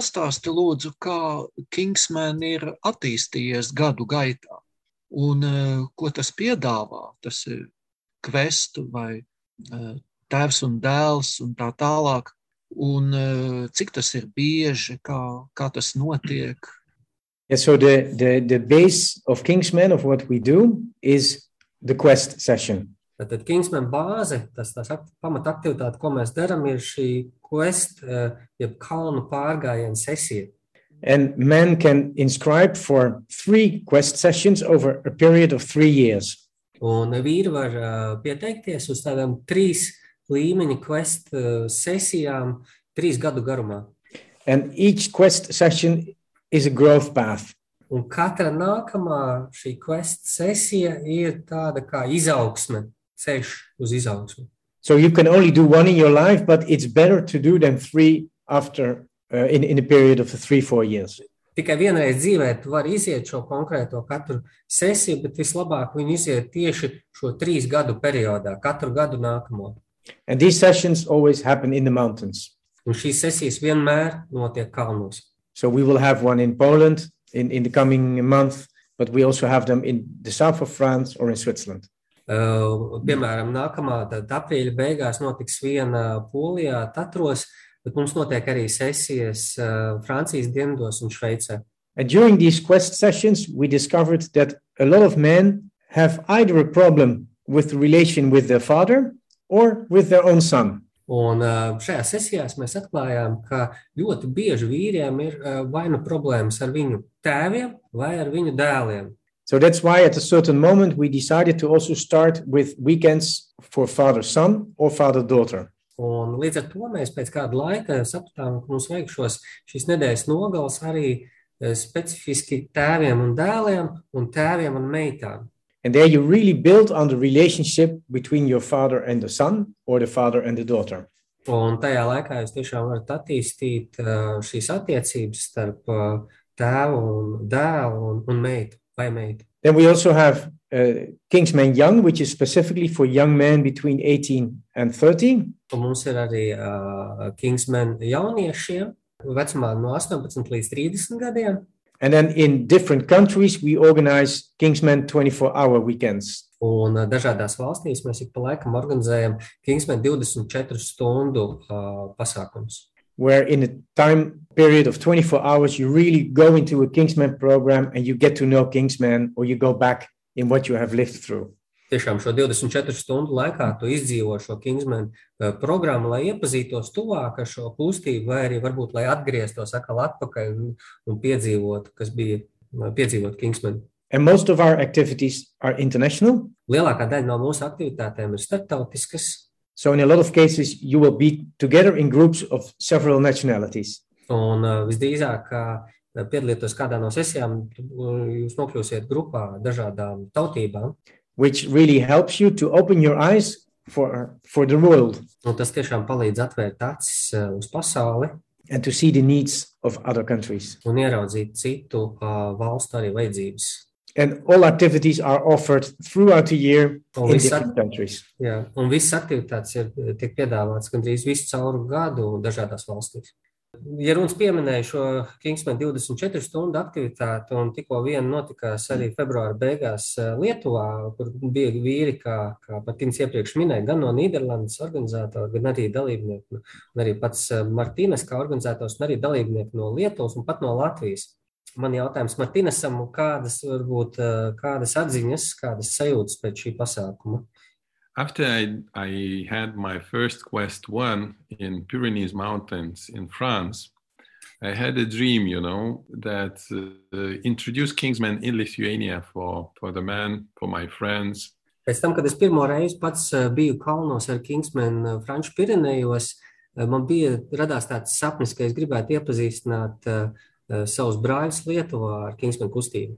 [SPEAKER 3] pastāsti lūdzu, kā Kingsman ir attīstījies gadu gaitā un eh, ko tas piedāvā. Tas ir kvestu vai eh, tēvs un dēls un tā tālāk. Un eh, cik tas ir bieži, kā, kā tas notiek.
[SPEAKER 5] Yeah, so the, the, the base of Kingsman of what we do is the quest session.
[SPEAKER 2] Tad Kingsman bāze, tas tās akt- pamataktivitāte, ko mēs darām, ir šī quest, eh, jeb kalnu pārgājiena sesija.
[SPEAKER 5] And men can inscribe for three quest sessions over a period of three years.
[SPEAKER 2] Un vīri var eh, pieteikties uz tādām trīs līmeņa quest eh, sesijām trīs gadu garumā.
[SPEAKER 5] And each quest session is a growth path.
[SPEAKER 2] Un katra nākamā šī quest sesija ir tāda kā izaugsme, ceļš uz izaugsmu.
[SPEAKER 5] So you can only do one in your life, but it's better to do than three after uh, in, in a period of three, four years.
[SPEAKER 2] Tikai vienreiz dzīvē tu vari iziet šo konkrēto katru sesiju, bet vislabāk viņu iziet tieši šo trīs gadu periodā, katru gadu nākamo.
[SPEAKER 5] And these sessions always happen in the mountains.
[SPEAKER 2] Un šīs sesijas vienmēr notiek kalnos.
[SPEAKER 5] So we will have one in Poland in, in the coming month, but we also have them in the south of France or in Switzerland.
[SPEAKER 2] Uh, piemēram, nākamā aprīļa beigās notiks viena Polijā, Tatros, bet mums notiek arī sesijas uh, Francijas dienvidos un Šveicē.
[SPEAKER 5] And during these quest sessions, we discovered that a lot of men have either a problem with the relation with their father or with their own son.
[SPEAKER 2] Un uh, šajā sesijās mēs atklājām, ka ļoti bieži vīriem ir vai nu problēmas ar viņu tēviem vai ar viņu dēliem.
[SPEAKER 5] So that's why at a certain moment we decided to also start with weekends for father son or father daughter.
[SPEAKER 2] Un līdz ar to mēs pēc kāda laika sapratām, ka mums vajag šos, šīs nedēļas nogales arī eh, specifiski tēviem un dēliem un tēviem un meitām.
[SPEAKER 5] And there you really build on the relationship between your father and the son or the father and the daughter.
[SPEAKER 2] Un tajā laikā jūs tiešām varat attīstīt eh, šīs attiecības starp eh, tēvu un dēlu un, un meitu vai meitu.
[SPEAKER 5] Then we also have uh, Kingsman Young, which is specifically for young men between 18 and 30.
[SPEAKER 2] Un mums ir arī uh, Kingsman jauniešiem vecumā no 18 līdz 30 gadiem.
[SPEAKER 5] And then in different countries, we organize Kingsman 24 hour weekends.
[SPEAKER 2] Un uh, dažādās valstīs mēs ik pa laikam organizējam Kingsman 24 stundu uh, pasākumus.
[SPEAKER 5] Where in a time period of 24 hours you really go into a kingsman program and you get to know kingsman or you go back in what you have lived through.
[SPEAKER 2] Tiešām šo 24 stundu laikā tu izdzīvo šo Kingsman uh, programmu, lai iepazītos tuvāk ar šo kustību, vai arī varbūt, lai atgrieztos atkal atpakaļ un, un piedzīvotu, kas bija uh, piedzīvot Kingsman.
[SPEAKER 5] and most of our activities are international.
[SPEAKER 2] Lielākā daļa no mūsu aktivitātēm ir starptautiskas,
[SPEAKER 5] so in a lot of cases you will be together in groups of several nationalities
[SPEAKER 2] un uh, visdrīzāk, ka uh, piedalītos kādā no sesijām, uh, jūs nokļūsiet grupā ar dažādām tautībām.
[SPEAKER 5] which really helps you to open your eyes for for the world
[SPEAKER 2] Un tas tiešām palīdz atvērt acis uh, uz pasauli
[SPEAKER 5] and to see the needs of other countries
[SPEAKER 2] un ieraudzīt citu uh, valstu arī vajadzības.
[SPEAKER 5] And all activities are offered throughout the year
[SPEAKER 2] Un
[SPEAKER 5] in
[SPEAKER 2] viss,
[SPEAKER 5] different countries
[SPEAKER 2] jā, un visas aktivitātes ir, tiek piedāvātas gandrīz visu cauru gadu dažādās valstīs. Ja runas pieminēja šo Kingsman 24 stundu aktivitāti, un tikko viena notikās arī februāra beigās eh, Lietuvā, kur bija vīri, kā, kā Martins iepriekš minēja, gan no Nīderlandes organizētāji, gan arī dalībnieki, un arī pats eh, Martīnas kā organizētājs, un arī dalībnieki no Lietuvas un pat no Latvijas. Man jautājums Martīnasam, kādas varbūt eh, kādas atziņas, kādas sajūtas pēc šī pasākuma?
[SPEAKER 4] After I, I had my first quest one in Pyrenees Mountains in France, I had a dream, you know, that uh, introduce Kingsman in Lithuania for, for the men, for my friends.
[SPEAKER 2] Pēc tam, kad es pirmo reizi pats eh, biju kalnos ar Kingsman eh, Franču Pirenejos, man bija radās tāds sapnis, ka es gribētu iepazīstināt uh, savus brāļus Lietuvā ar Kingsman kustību.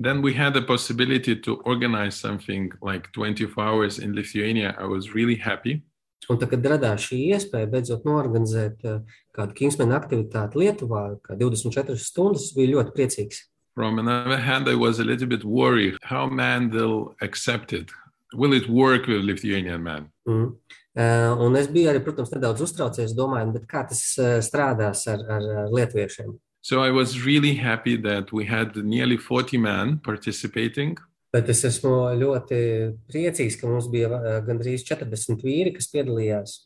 [SPEAKER 4] Then we had the possibility to organize something like 24 hours in Lithuania. I was really happy.
[SPEAKER 2] Un tad, kad radās šī iespēja beidzot norganizēt uh, kādu Kingsman aktivitāti Lietuvā, kā 24 stundas, biju ļoti priecīgs.
[SPEAKER 4] From another hand, I was a little bit worried how men will accept it. will it work with Lithuanian men?
[SPEAKER 2] Mm. Uh, un es biju arī, protams, nedaudz uztraucies, domājot, bet kā tas strādās ar, ar lietuviešiem.
[SPEAKER 4] So I was really happy that we had nearly 40 men participating.
[SPEAKER 2] Bet es esmu ļoti priecīgs, ka mums bija uh, gandrīz 40 vīri, kas piedalījās.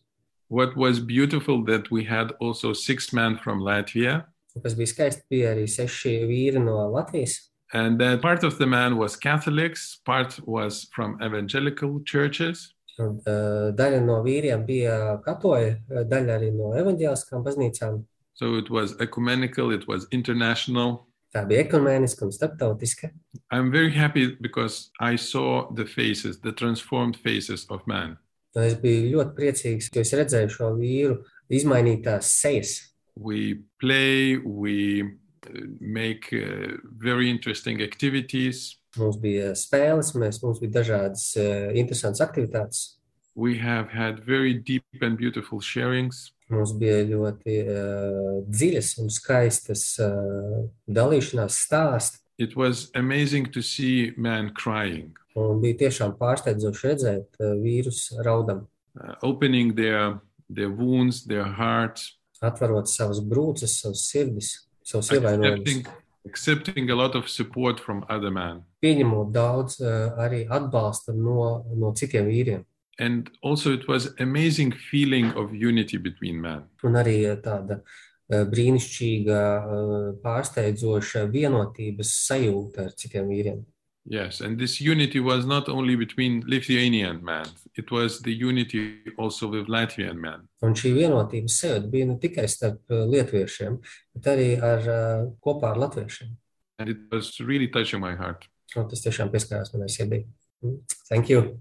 [SPEAKER 4] What was beautiful that we had also six men from Latvia,
[SPEAKER 2] Un Kas bija skaisti, bija arī seši vīri no Latvijas.
[SPEAKER 4] and that part of the men was Catholics, part was from evangelical churches.
[SPEAKER 2] Un, uh, daļa no vīriem bija katoļi, uh, daļa arī no evaņģēliskām baznīcām.
[SPEAKER 4] So it was ecumenical, it was international.
[SPEAKER 2] Tā bija ekumēniska un starptautiska.
[SPEAKER 4] I'm very happy because I saw the faces, the transformed faces of men.
[SPEAKER 2] Un es biju ļoti priecīgs, ka es redzēju šo vīru izmainītās sejas.
[SPEAKER 4] We play, we uh, make uh, very interesting activities.
[SPEAKER 2] Mums bija spēles, mēs, mums bija dažādas uh, interesantas aktivitātes.
[SPEAKER 4] We have had very deep and beautiful sharings.
[SPEAKER 2] Mums bija ļoti uh, dziļas un skaistas uh, dalīšanās stāsti.
[SPEAKER 4] It was amazing to see men crying,
[SPEAKER 2] Un bija tiešām pārsteidzoši redzēt uh, vīrus raudam,
[SPEAKER 4] uh, opening their, their wounds, their hearts,
[SPEAKER 2] atverot savas brūces, savas sirdis, savus ievainojumus.
[SPEAKER 4] accepting, accepting a lot of support from other men.
[SPEAKER 2] Pieņemot daudz uh, arī atbalsta no, no citiem vīriem.
[SPEAKER 4] And also, it was amazing feeling of unity between men.
[SPEAKER 2] Un arī uh, tāda uh, brīnišķīga, uh, pārsteidzoša vienotības sajūta ar citiem vīriem.
[SPEAKER 4] Yes, and this unity was not only between Lithuanian men, it was the unity also with Latvian men.
[SPEAKER 2] Un šī vienotības sajūta bija ne tikai starp uh, lietuviešiem, bet arī ar, uh, kopā ar latviešiem.
[SPEAKER 4] And it was really touching my heart.
[SPEAKER 2] Un tas tiešām pieskārās manai sirdī. Mm, Thank you!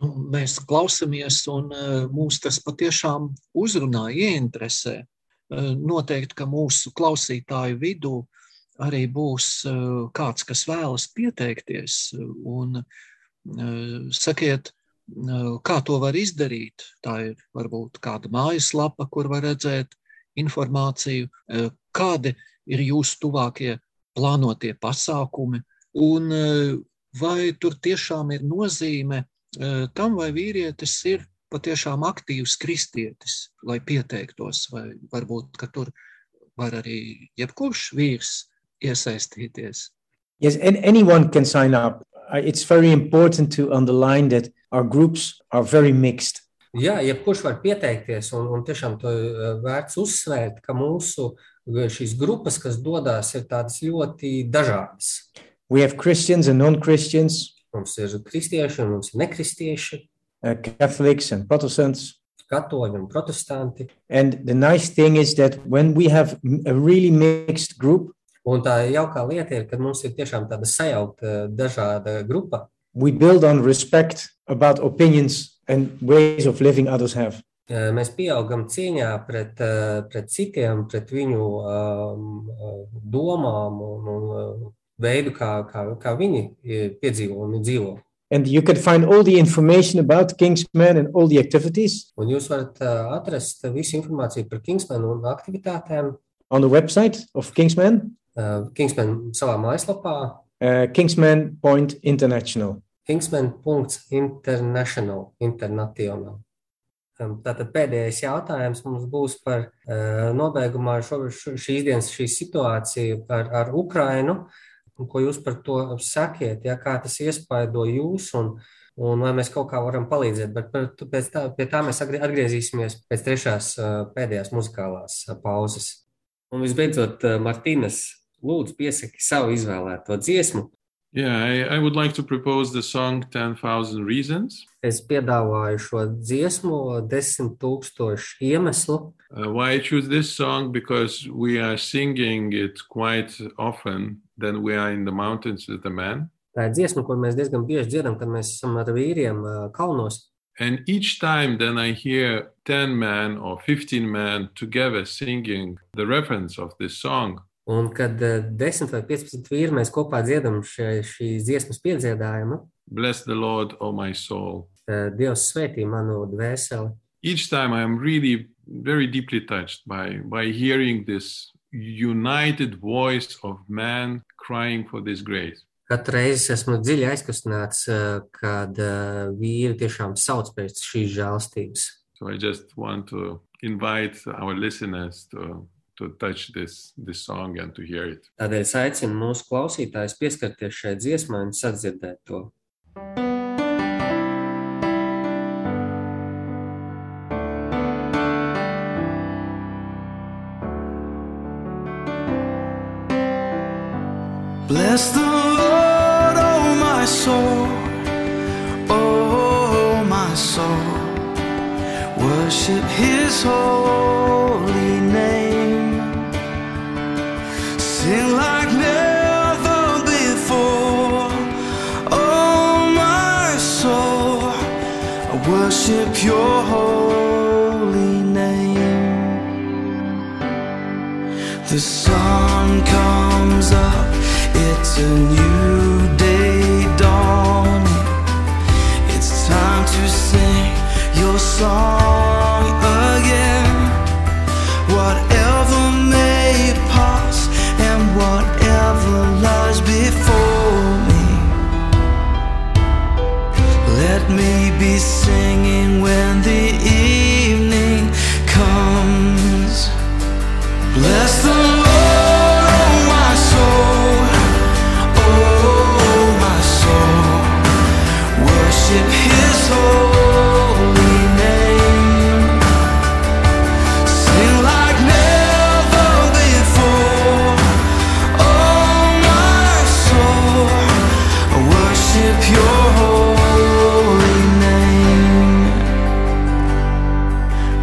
[SPEAKER 3] Nu, Mēs klausāmies, un uh, mūs tas patiešām uzrunā, ieinteresē. Uh, Noteikti, ka mūsu klausītāju vidū arī būs uh, kāds, kas vēlas pieteikties. Un sakiet, kā to var izdarīt? Tā ir varbūt kāda mājaslapa, kur var redzēt informāciju, kādi ir jūsu tuvākie plānotie pasākumi, un vai tur tiešām ir nozīme eh, tam, vai vīrietis ir patiešām aktīvs kristietis, lai pieteiktos, vai varbūt, ka tur var arī jebkurš vīrs iesaistīties.
[SPEAKER 5] Yes, and anyone can sign up. It's very important to underline that our groups are very mixed.
[SPEAKER 2] Jā, jebkurš var pieteikties, un, un tiešām to uh, vērts uzsvērt, ka mūsu uh, šīs grupas, kas dodas, ir tādas ļoti dažādas.
[SPEAKER 5] We have Christians and non-Christians,
[SPEAKER 2] Mums ir kristieši, un mums ir nekristieši,
[SPEAKER 5] uh, Catholics and Protestants.
[SPEAKER 2] katoļi un protestanti.
[SPEAKER 5] And the nice thing is that when we have m- a really mixed group,
[SPEAKER 2] Un tā jaukā lieta ir, ka mums ir tiešām tāda sajaukta, dažāda grupa.
[SPEAKER 5] we build on respect about opinions and ways of living others have.
[SPEAKER 2] Uh, Mēs pieaugam cieņā pret, uh, pret citiem, pret viņu um, uh, domām un, un uh, veidu, kā, kā, kā viņi uh, piedzīvo un dzīvo.
[SPEAKER 5] And you can find all the information about Kingsman and all the activities
[SPEAKER 2] Un jūs varat uh, atrast visu informāciju par Kingsmanu un aktivitātēm
[SPEAKER 5] on the website of Kingsman,
[SPEAKER 2] uh, Kingsman savā mājaslapā
[SPEAKER 5] uh, Kingsman Point International.
[SPEAKER 2] kingsman.international. international. Um, Tātad pēdējais jautājums mums būs par uh, nobeigumā šo, šīs dienas šī situācija ar, ar Ukrainu. Un Ko jūs par to sakiet, ja, kā tas iespaido jūs un, un vai mēs kaut kā varam palīdzēt. Bet par, pēc tā, pie tā mēs atgrie- atgriezīsimies pēc trešās pēdējās muzikālās pauzes. Un visbeidzot, Martīnas, lūdzu, piesaki savu izvēlēto dziesmu.
[SPEAKER 4] Yeah, I, I would like to propose the song 10,000 Reasons.
[SPEAKER 2] Es piedāvāju šo dziesmu, desmit tūkstošu iemeslu.
[SPEAKER 4] Uh, why I choose this song? Because we are singing it quite often then we are in the mountains with the men.
[SPEAKER 2] Tā ir dziesma, kur mēs diezgan bieži dzirdam, kad mēs esam ar vīriem ā, kalnos.
[SPEAKER 4] And each time then I hear 10 men or 15 men together singing the reference of this song.
[SPEAKER 2] Un kad ā, 10 vai 15 vīri mēs kopā dziedam šī, šīs dziesmas piedziedājumu,
[SPEAKER 4] Bless the Lord, O my soul.
[SPEAKER 2] ā, Dievs svētī manu dvēseli.
[SPEAKER 4] Each time I am really very deeply touched by, by hearing this united voice of man crying for this grace.
[SPEAKER 2] Katru reizi esmu dziļi aizkustināts, eh, kad eh, vīri tiešām sauc pēc šīs žēlstības.
[SPEAKER 4] So I just want to invite our listeners to, to touch this, this song and to hear it.
[SPEAKER 2] Tādēļ es aicinu mūsu klausītājus pieskarties šai dziesmai un sadzirdēt to.
[SPEAKER 7] Bless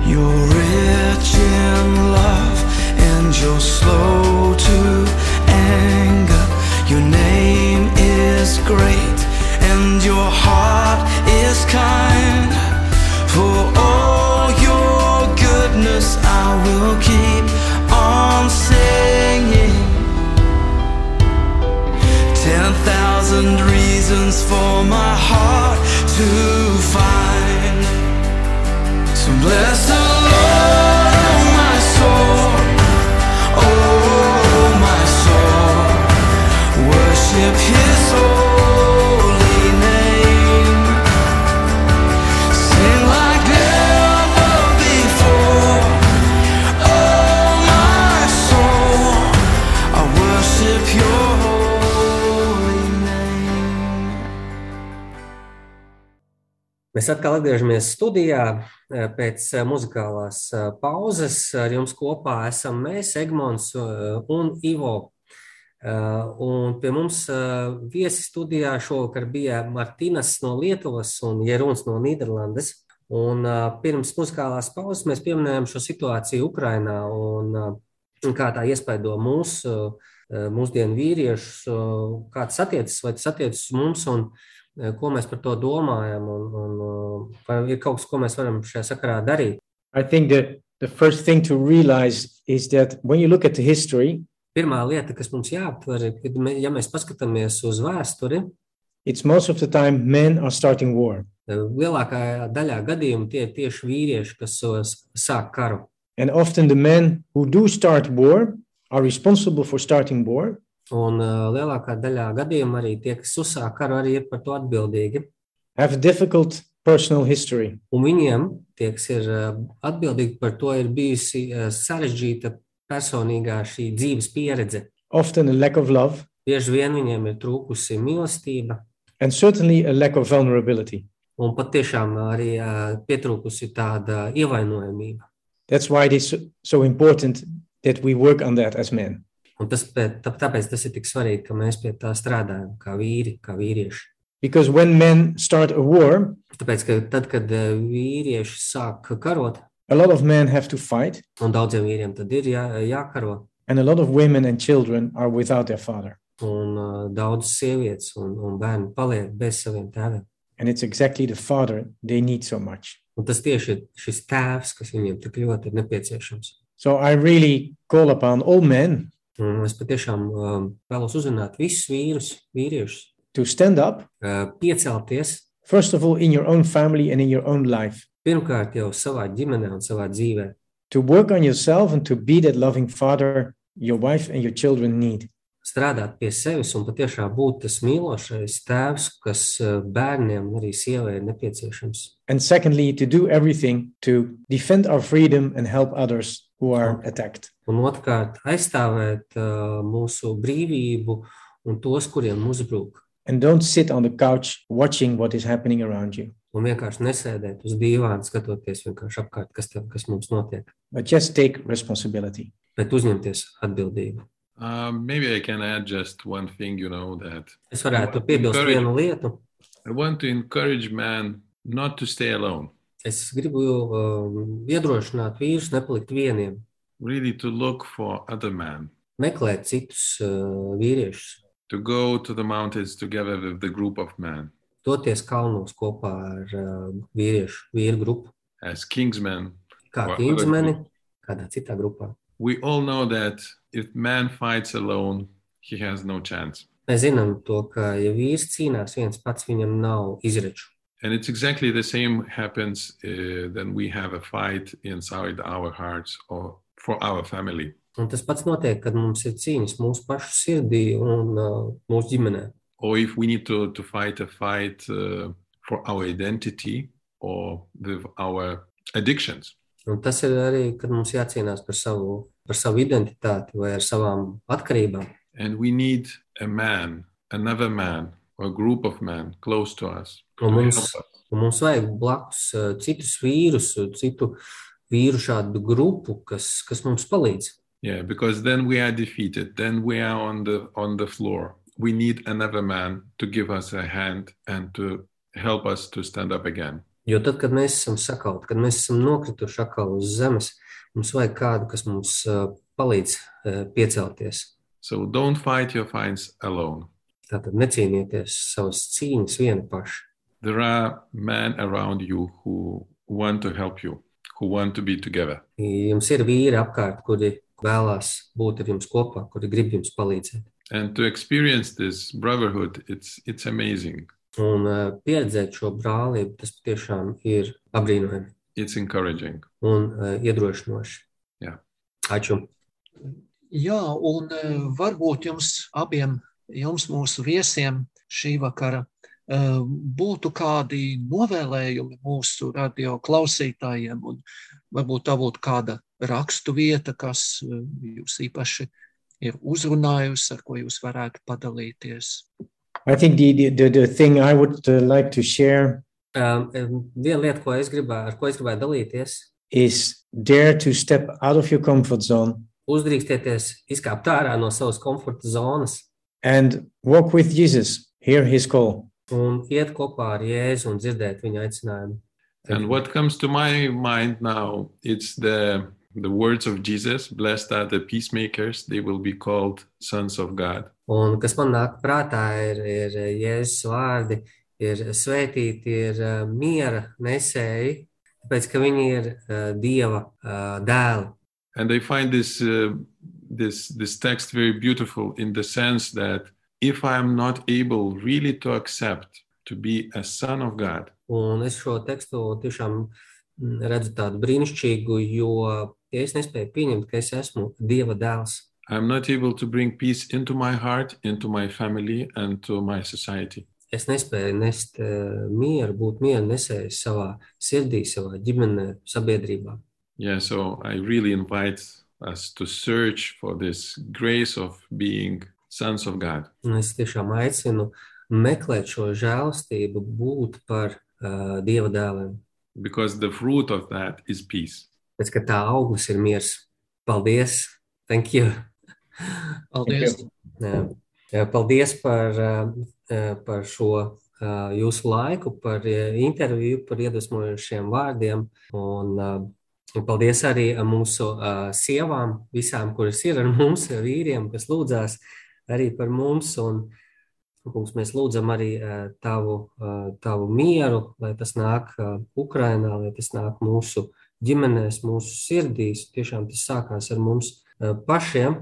[SPEAKER 7] You're in
[SPEAKER 2] Mēs atkal atgriežamies studijā eh, pēc eh, muzikālās eh, pauzes. Ar jums kopā esam mēs, Egmons un Ivo. Un pie mums viesi studijā šovakar bija Martinas no Lietuvas un Jeruns no Nīderlandes. Un pirms muzikālās pauzes mēs pieminējām šo situāciju Ukrainā un kā tā iespaido mūsu, mūsdienu vīriešus, kā tas attiecas, vai tas attiecas uz mums un eh, ko mēs par to domājam, un, un eh, vai ir kaut kas, ko mēs varam šajā sakarā darīt.
[SPEAKER 5] I think that the first thing to realize is that when you look at the history,
[SPEAKER 2] Pirmā lieta, kas mums jāaptver, ir, kad mē, ja mēs paskatāmies uz vēsturi,
[SPEAKER 5] it's most of the time men are starting war.
[SPEAKER 2] eh, lielākā daļā gadījumu tie ir tieši vīrieši, kas sos- sāk karu.
[SPEAKER 5] And often the men who do start war are responsible for starting war.
[SPEAKER 2] Un uh, lielākā daļā gadījumu arī tie, kas uzsāk karu, arī ir par to atbildīgi.
[SPEAKER 5] have a difficult personal history.
[SPEAKER 2] Un viņiem, tie, kas ir uh, atbildīgi par to, ir bijusi uh, sarežģīta personīgā šī dzīves pieredze.
[SPEAKER 5] Often a lack of love
[SPEAKER 2] Bieži vien viņiem ir trūkusi mīlestība,
[SPEAKER 5] and certainly a lack of vulnerability.
[SPEAKER 2] un patiešām arī pietrūkusi tāda ievainojamība.
[SPEAKER 5] That's why it is so important that we work on that as men.
[SPEAKER 2] Un tas, pēc- tā- tāpēc tas ir tik svarīgi, ka mēs pie tā strādājam, kā vīri, kā vīrieši.
[SPEAKER 5] Because when men start a war,
[SPEAKER 2] Tāpēc, ka tad, kad uh, vīrieši sāk karot,
[SPEAKER 5] a lot of men have to fight,
[SPEAKER 2] un daudziem vīriem tad ir jā, jākaro,
[SPEAKER 5] and a lot of women and children are without their father.
[SPEAKER 2] un uh, daudzas sievietes un, un bērni paliek bez saviem tēviem.
[SPEAKER 5] And it's exactly the father they need so much.
[SPEAKER 2] Un tas tieši ir šis tēvs, kas viņiem tik ļoti ir nepieciešams.
[SPEAKER 5] So I really call upon all men
[SPEAKER 2] Un es patiešām um, vēlos uzrunāt visus vīrus, vīriešus,
[SPEAKER 5] to stand up,
[SPEAKER 2] uh, piecelties.
[SPEAKER 5] First of all, in your own family and in your own life,
[SPEAKER 2] pirmkārt jau savā ģimenē un savā dzīvē,
[SPEAKER 5] to work on yourself and to be that loving father your wife and your children need.
[SPEAKER 2] strādāt pie sevis un patiešām būt tas mīlošais tēvs, kas eh, bērniem un arī sievai ir nepieciešams.
[SPEAKER 5] And secondly, to do everything to defend our freedom and help others who are attacked.
[SPEAKER 2] Un otrkārt, aizstāvēt uh, mūsu brīvību un tos, kuriem uzbrūk.
[SPEAKER 5] And don't sit on the couch watching what is happening around you,
[SPEAKER 2] Un vienkārši nesēdēt uz dīvāna, skatoties vienkārši apkārt, kas, tev, kas mums notiek,
[SPEAKER 5] but just take responsibility.
[SPEAKER 2] bet uzņemties atbildību.
[SPEAKER 4] Um, maybe I can add just one thing, you know, that
[SPEAKER 2] Es varētu piebilst
[SPEAKER 4] Encourage-
[SPEAKER 2] vienu lietu.
[SPEAKER 4] I want to encourage man not to stay alone,
[SPEAKER 2] Es gribu um, iedrošināt vīrus nepalikt vieniem,
[SPEAKER 4] really to look for other men,
[SPEAKER 2] meklēt citus uh, vīriešus,
[SPEAKER 4] to go to the mountains together with the group of men
[SPEAKER 2] doties kalnos kopā ar uh, vīriešu vīru grupu,
[SPEAKER 4] as kingsmen.
[SPEAKER 2] kā Kingsmeni, kādā citā grupā.
[SPEAKER 4] We all know that if man fights alone, he has no chance.
[SPEAKER 2] Mēs zinām to, ka ja vīrs cīnās viens pats, viņam nav izreču.
[SPEAKER 4] And it's exactly the same happens uh, when we have a fight inside our hearts or for our family.
[SPEAKER 2] Un tas pats notiek, kad mums ir cīņas mūsu pašu sirdī un uh, mūsu ģimenē.
[SPEAKER 4] Or if we need to, to fight a fight uh, for our identity or with our addictions.
[SPEAKER 2] Un tas ir arī, kad mums jācīnās par savu, par savu identitāti vai ar savām atkarībām.
[SPEAKER 4] And we need a man, another man, or a group of men close to us.
[SPEAKER 2] Un mums, un mums vajag blakus uh, citus vīrus, citu vīru šādu grupu, kas, kas mums palīdz.
[SPEAKER 4] Yeah, because then we are defeated. Then we are on the on the floor. We need another man to give us a hand and to help us to stand up again.
[SPEAKER 2] Jo tad, kad mēs esam sakauti, kad mēs esam nokrituši atkal uz zemes, mums vajag kādu, kas mums uh, palīdz uh, piecelties.
[SPEAKER 4] So don't fight your fights alone.
[SPEAKER 2] Tātad necīnieties savas cīņas vieni paši.
[SPEAKER 4] There are men around you who want to help you, who want to be together.
[SPEAKER 2] Jums ir vīri apkārt, kuri vēlās būt ar jums kopā, kuri grib jums palīdzēt.
[SPEAKER 4] And to experience this brotherhood, it's it's amazing.
[SPEAKER 2] Un uh, pieredzēt šo brālību, tas tiešām ir apbrīnojami
[SPEAKER 4] It's encouraging.
[SPEAKER 2] un uh, iedrošinoši.
[SPEAKER 4] Jā.
[SPEAKER 2] Aču.
[SPEAKER 3] Jā, un eh, varbūt jums abiem, jums mūsu viesiem šī vakara eh, būtu kādi novēlējumi mūsu radio klausītājiem, un varbūt tā būtu kāda rakstu vieta, kas eh, jūs īpaši ir uzrunājusi, ar ko jūs varētu padalīties.
[SPEAKER 5] I think the, the, the, thing I would uh, like to share
[SPEAKER 2] Um, um, viena lieta, ko es gribēju, ar ko es gribēju dalīties,
[SPEAKER 5] is dare to step out of your comfort zone.
[SPEAKER 2] Uzdrīkstieties, izkāpt ārā no savas komforta zonas
[SPEAKER 5] and walk with Jesus. Hear his call.
[SPEAKER 2] un iet kopā ar Jēzu un dzirdēt viņa aicinājumu.
[SPEAKER 4] And what comes to my mind now, it's the the words of Jesus, blessed are the peacemakers, they will be called sons of God.
[SPEAKER 2] Un kas man nāk prātā, ir, ir Jēzus vārdi, ir svētīti, ir uh, miera nesēji, tāpēc ka viņi ir uh, Dieva uh, dēli.
[SPEAKER 4] And I find this uh, this this text very beautiful in the sense that if I am not able really to accept to be a son of God,
[SPEAKER 2] Un es šo tekstu tiešām mm, redzu tādu brīnišķīgu, jo ja es nespēju pieņemt, ka es esmu Dieva dēls.
[SPEAKER 4] I'm not able to bring peace into my heart, into my family, and to my society.
[SPEAKER 2] Es nespēju nest uh, mieru, būt nesējis savā sirdī, savā ģimenē, sabiedrībā.
[SPEAKER 4] Yeah, so I really invite us to search for this grace of being sons of God.
[SPEAKER 2] Es tiešām aicinu meklēt šo žēlastību, būt par uh, Dieva dēliem.
[SPEAKER 4] because the fruit of that is peace.
[SPEAKER 2] Pēc ka tā auglis ir miers. Paldies! Thank you!
[SPEAKER 3] Paldies!
[SPEAKER 2] Jā. Jā, Paldies par, par šo jūsu laiku, par interviju, par iedvesmojošiem vārdiem. Un, un paldies arī mūsu uh, sievām, visām, kuras ir ar mums, vīriem, kas lūdzās arī par mums. Un, Kungs, mēs lūdzam arī uh, tavu, uh, tavu mieru, lai tas nāk uh, Ukrainā, lai tas nāk mūsu ģimenēs, mūsu sirdīs. Tiešām tas sākās ar mums uh, pašiem.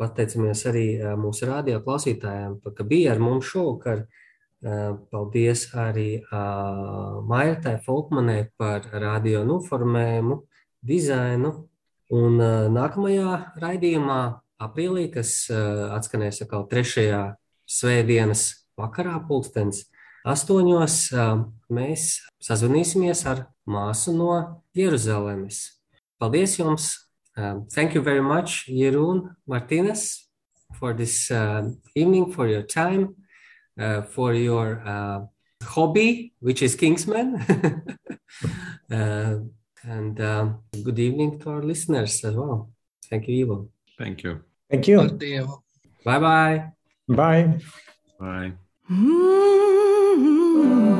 [SPEAKER 2] Pateicamies arī uh, mūsu radio klausītājiem, ka bija ar mums šovakar. Uh, Paldies arī uh, Mairtai Folkmanai par radio noformējumu, dizainu. Un uh, nākamajā raidījumā aprīlī, kas atskanēs atkal trešajā svētdienas vakarā, pulkstens astoņos, mēs sazvanīsimies ar māsu no Jeruzalemes. Paldies jums! Um, thank you very much, Jeroen Martinez, for this evening, for your time, for your uh, hobby, which is Kingsman. uh, and um, good evening to our listeners as well. Thank you, Ivo.
[SPEAKER 4] Thank you.
[SPEAKER 5] Thank you.
[SPEAKER 3] Ar Dievu.
[SPEAKER 2] Bye bye.
[SPEAKER 5] Bye.
[SPEAKER 4] Bye.
[SPEAKER 1] Freedom,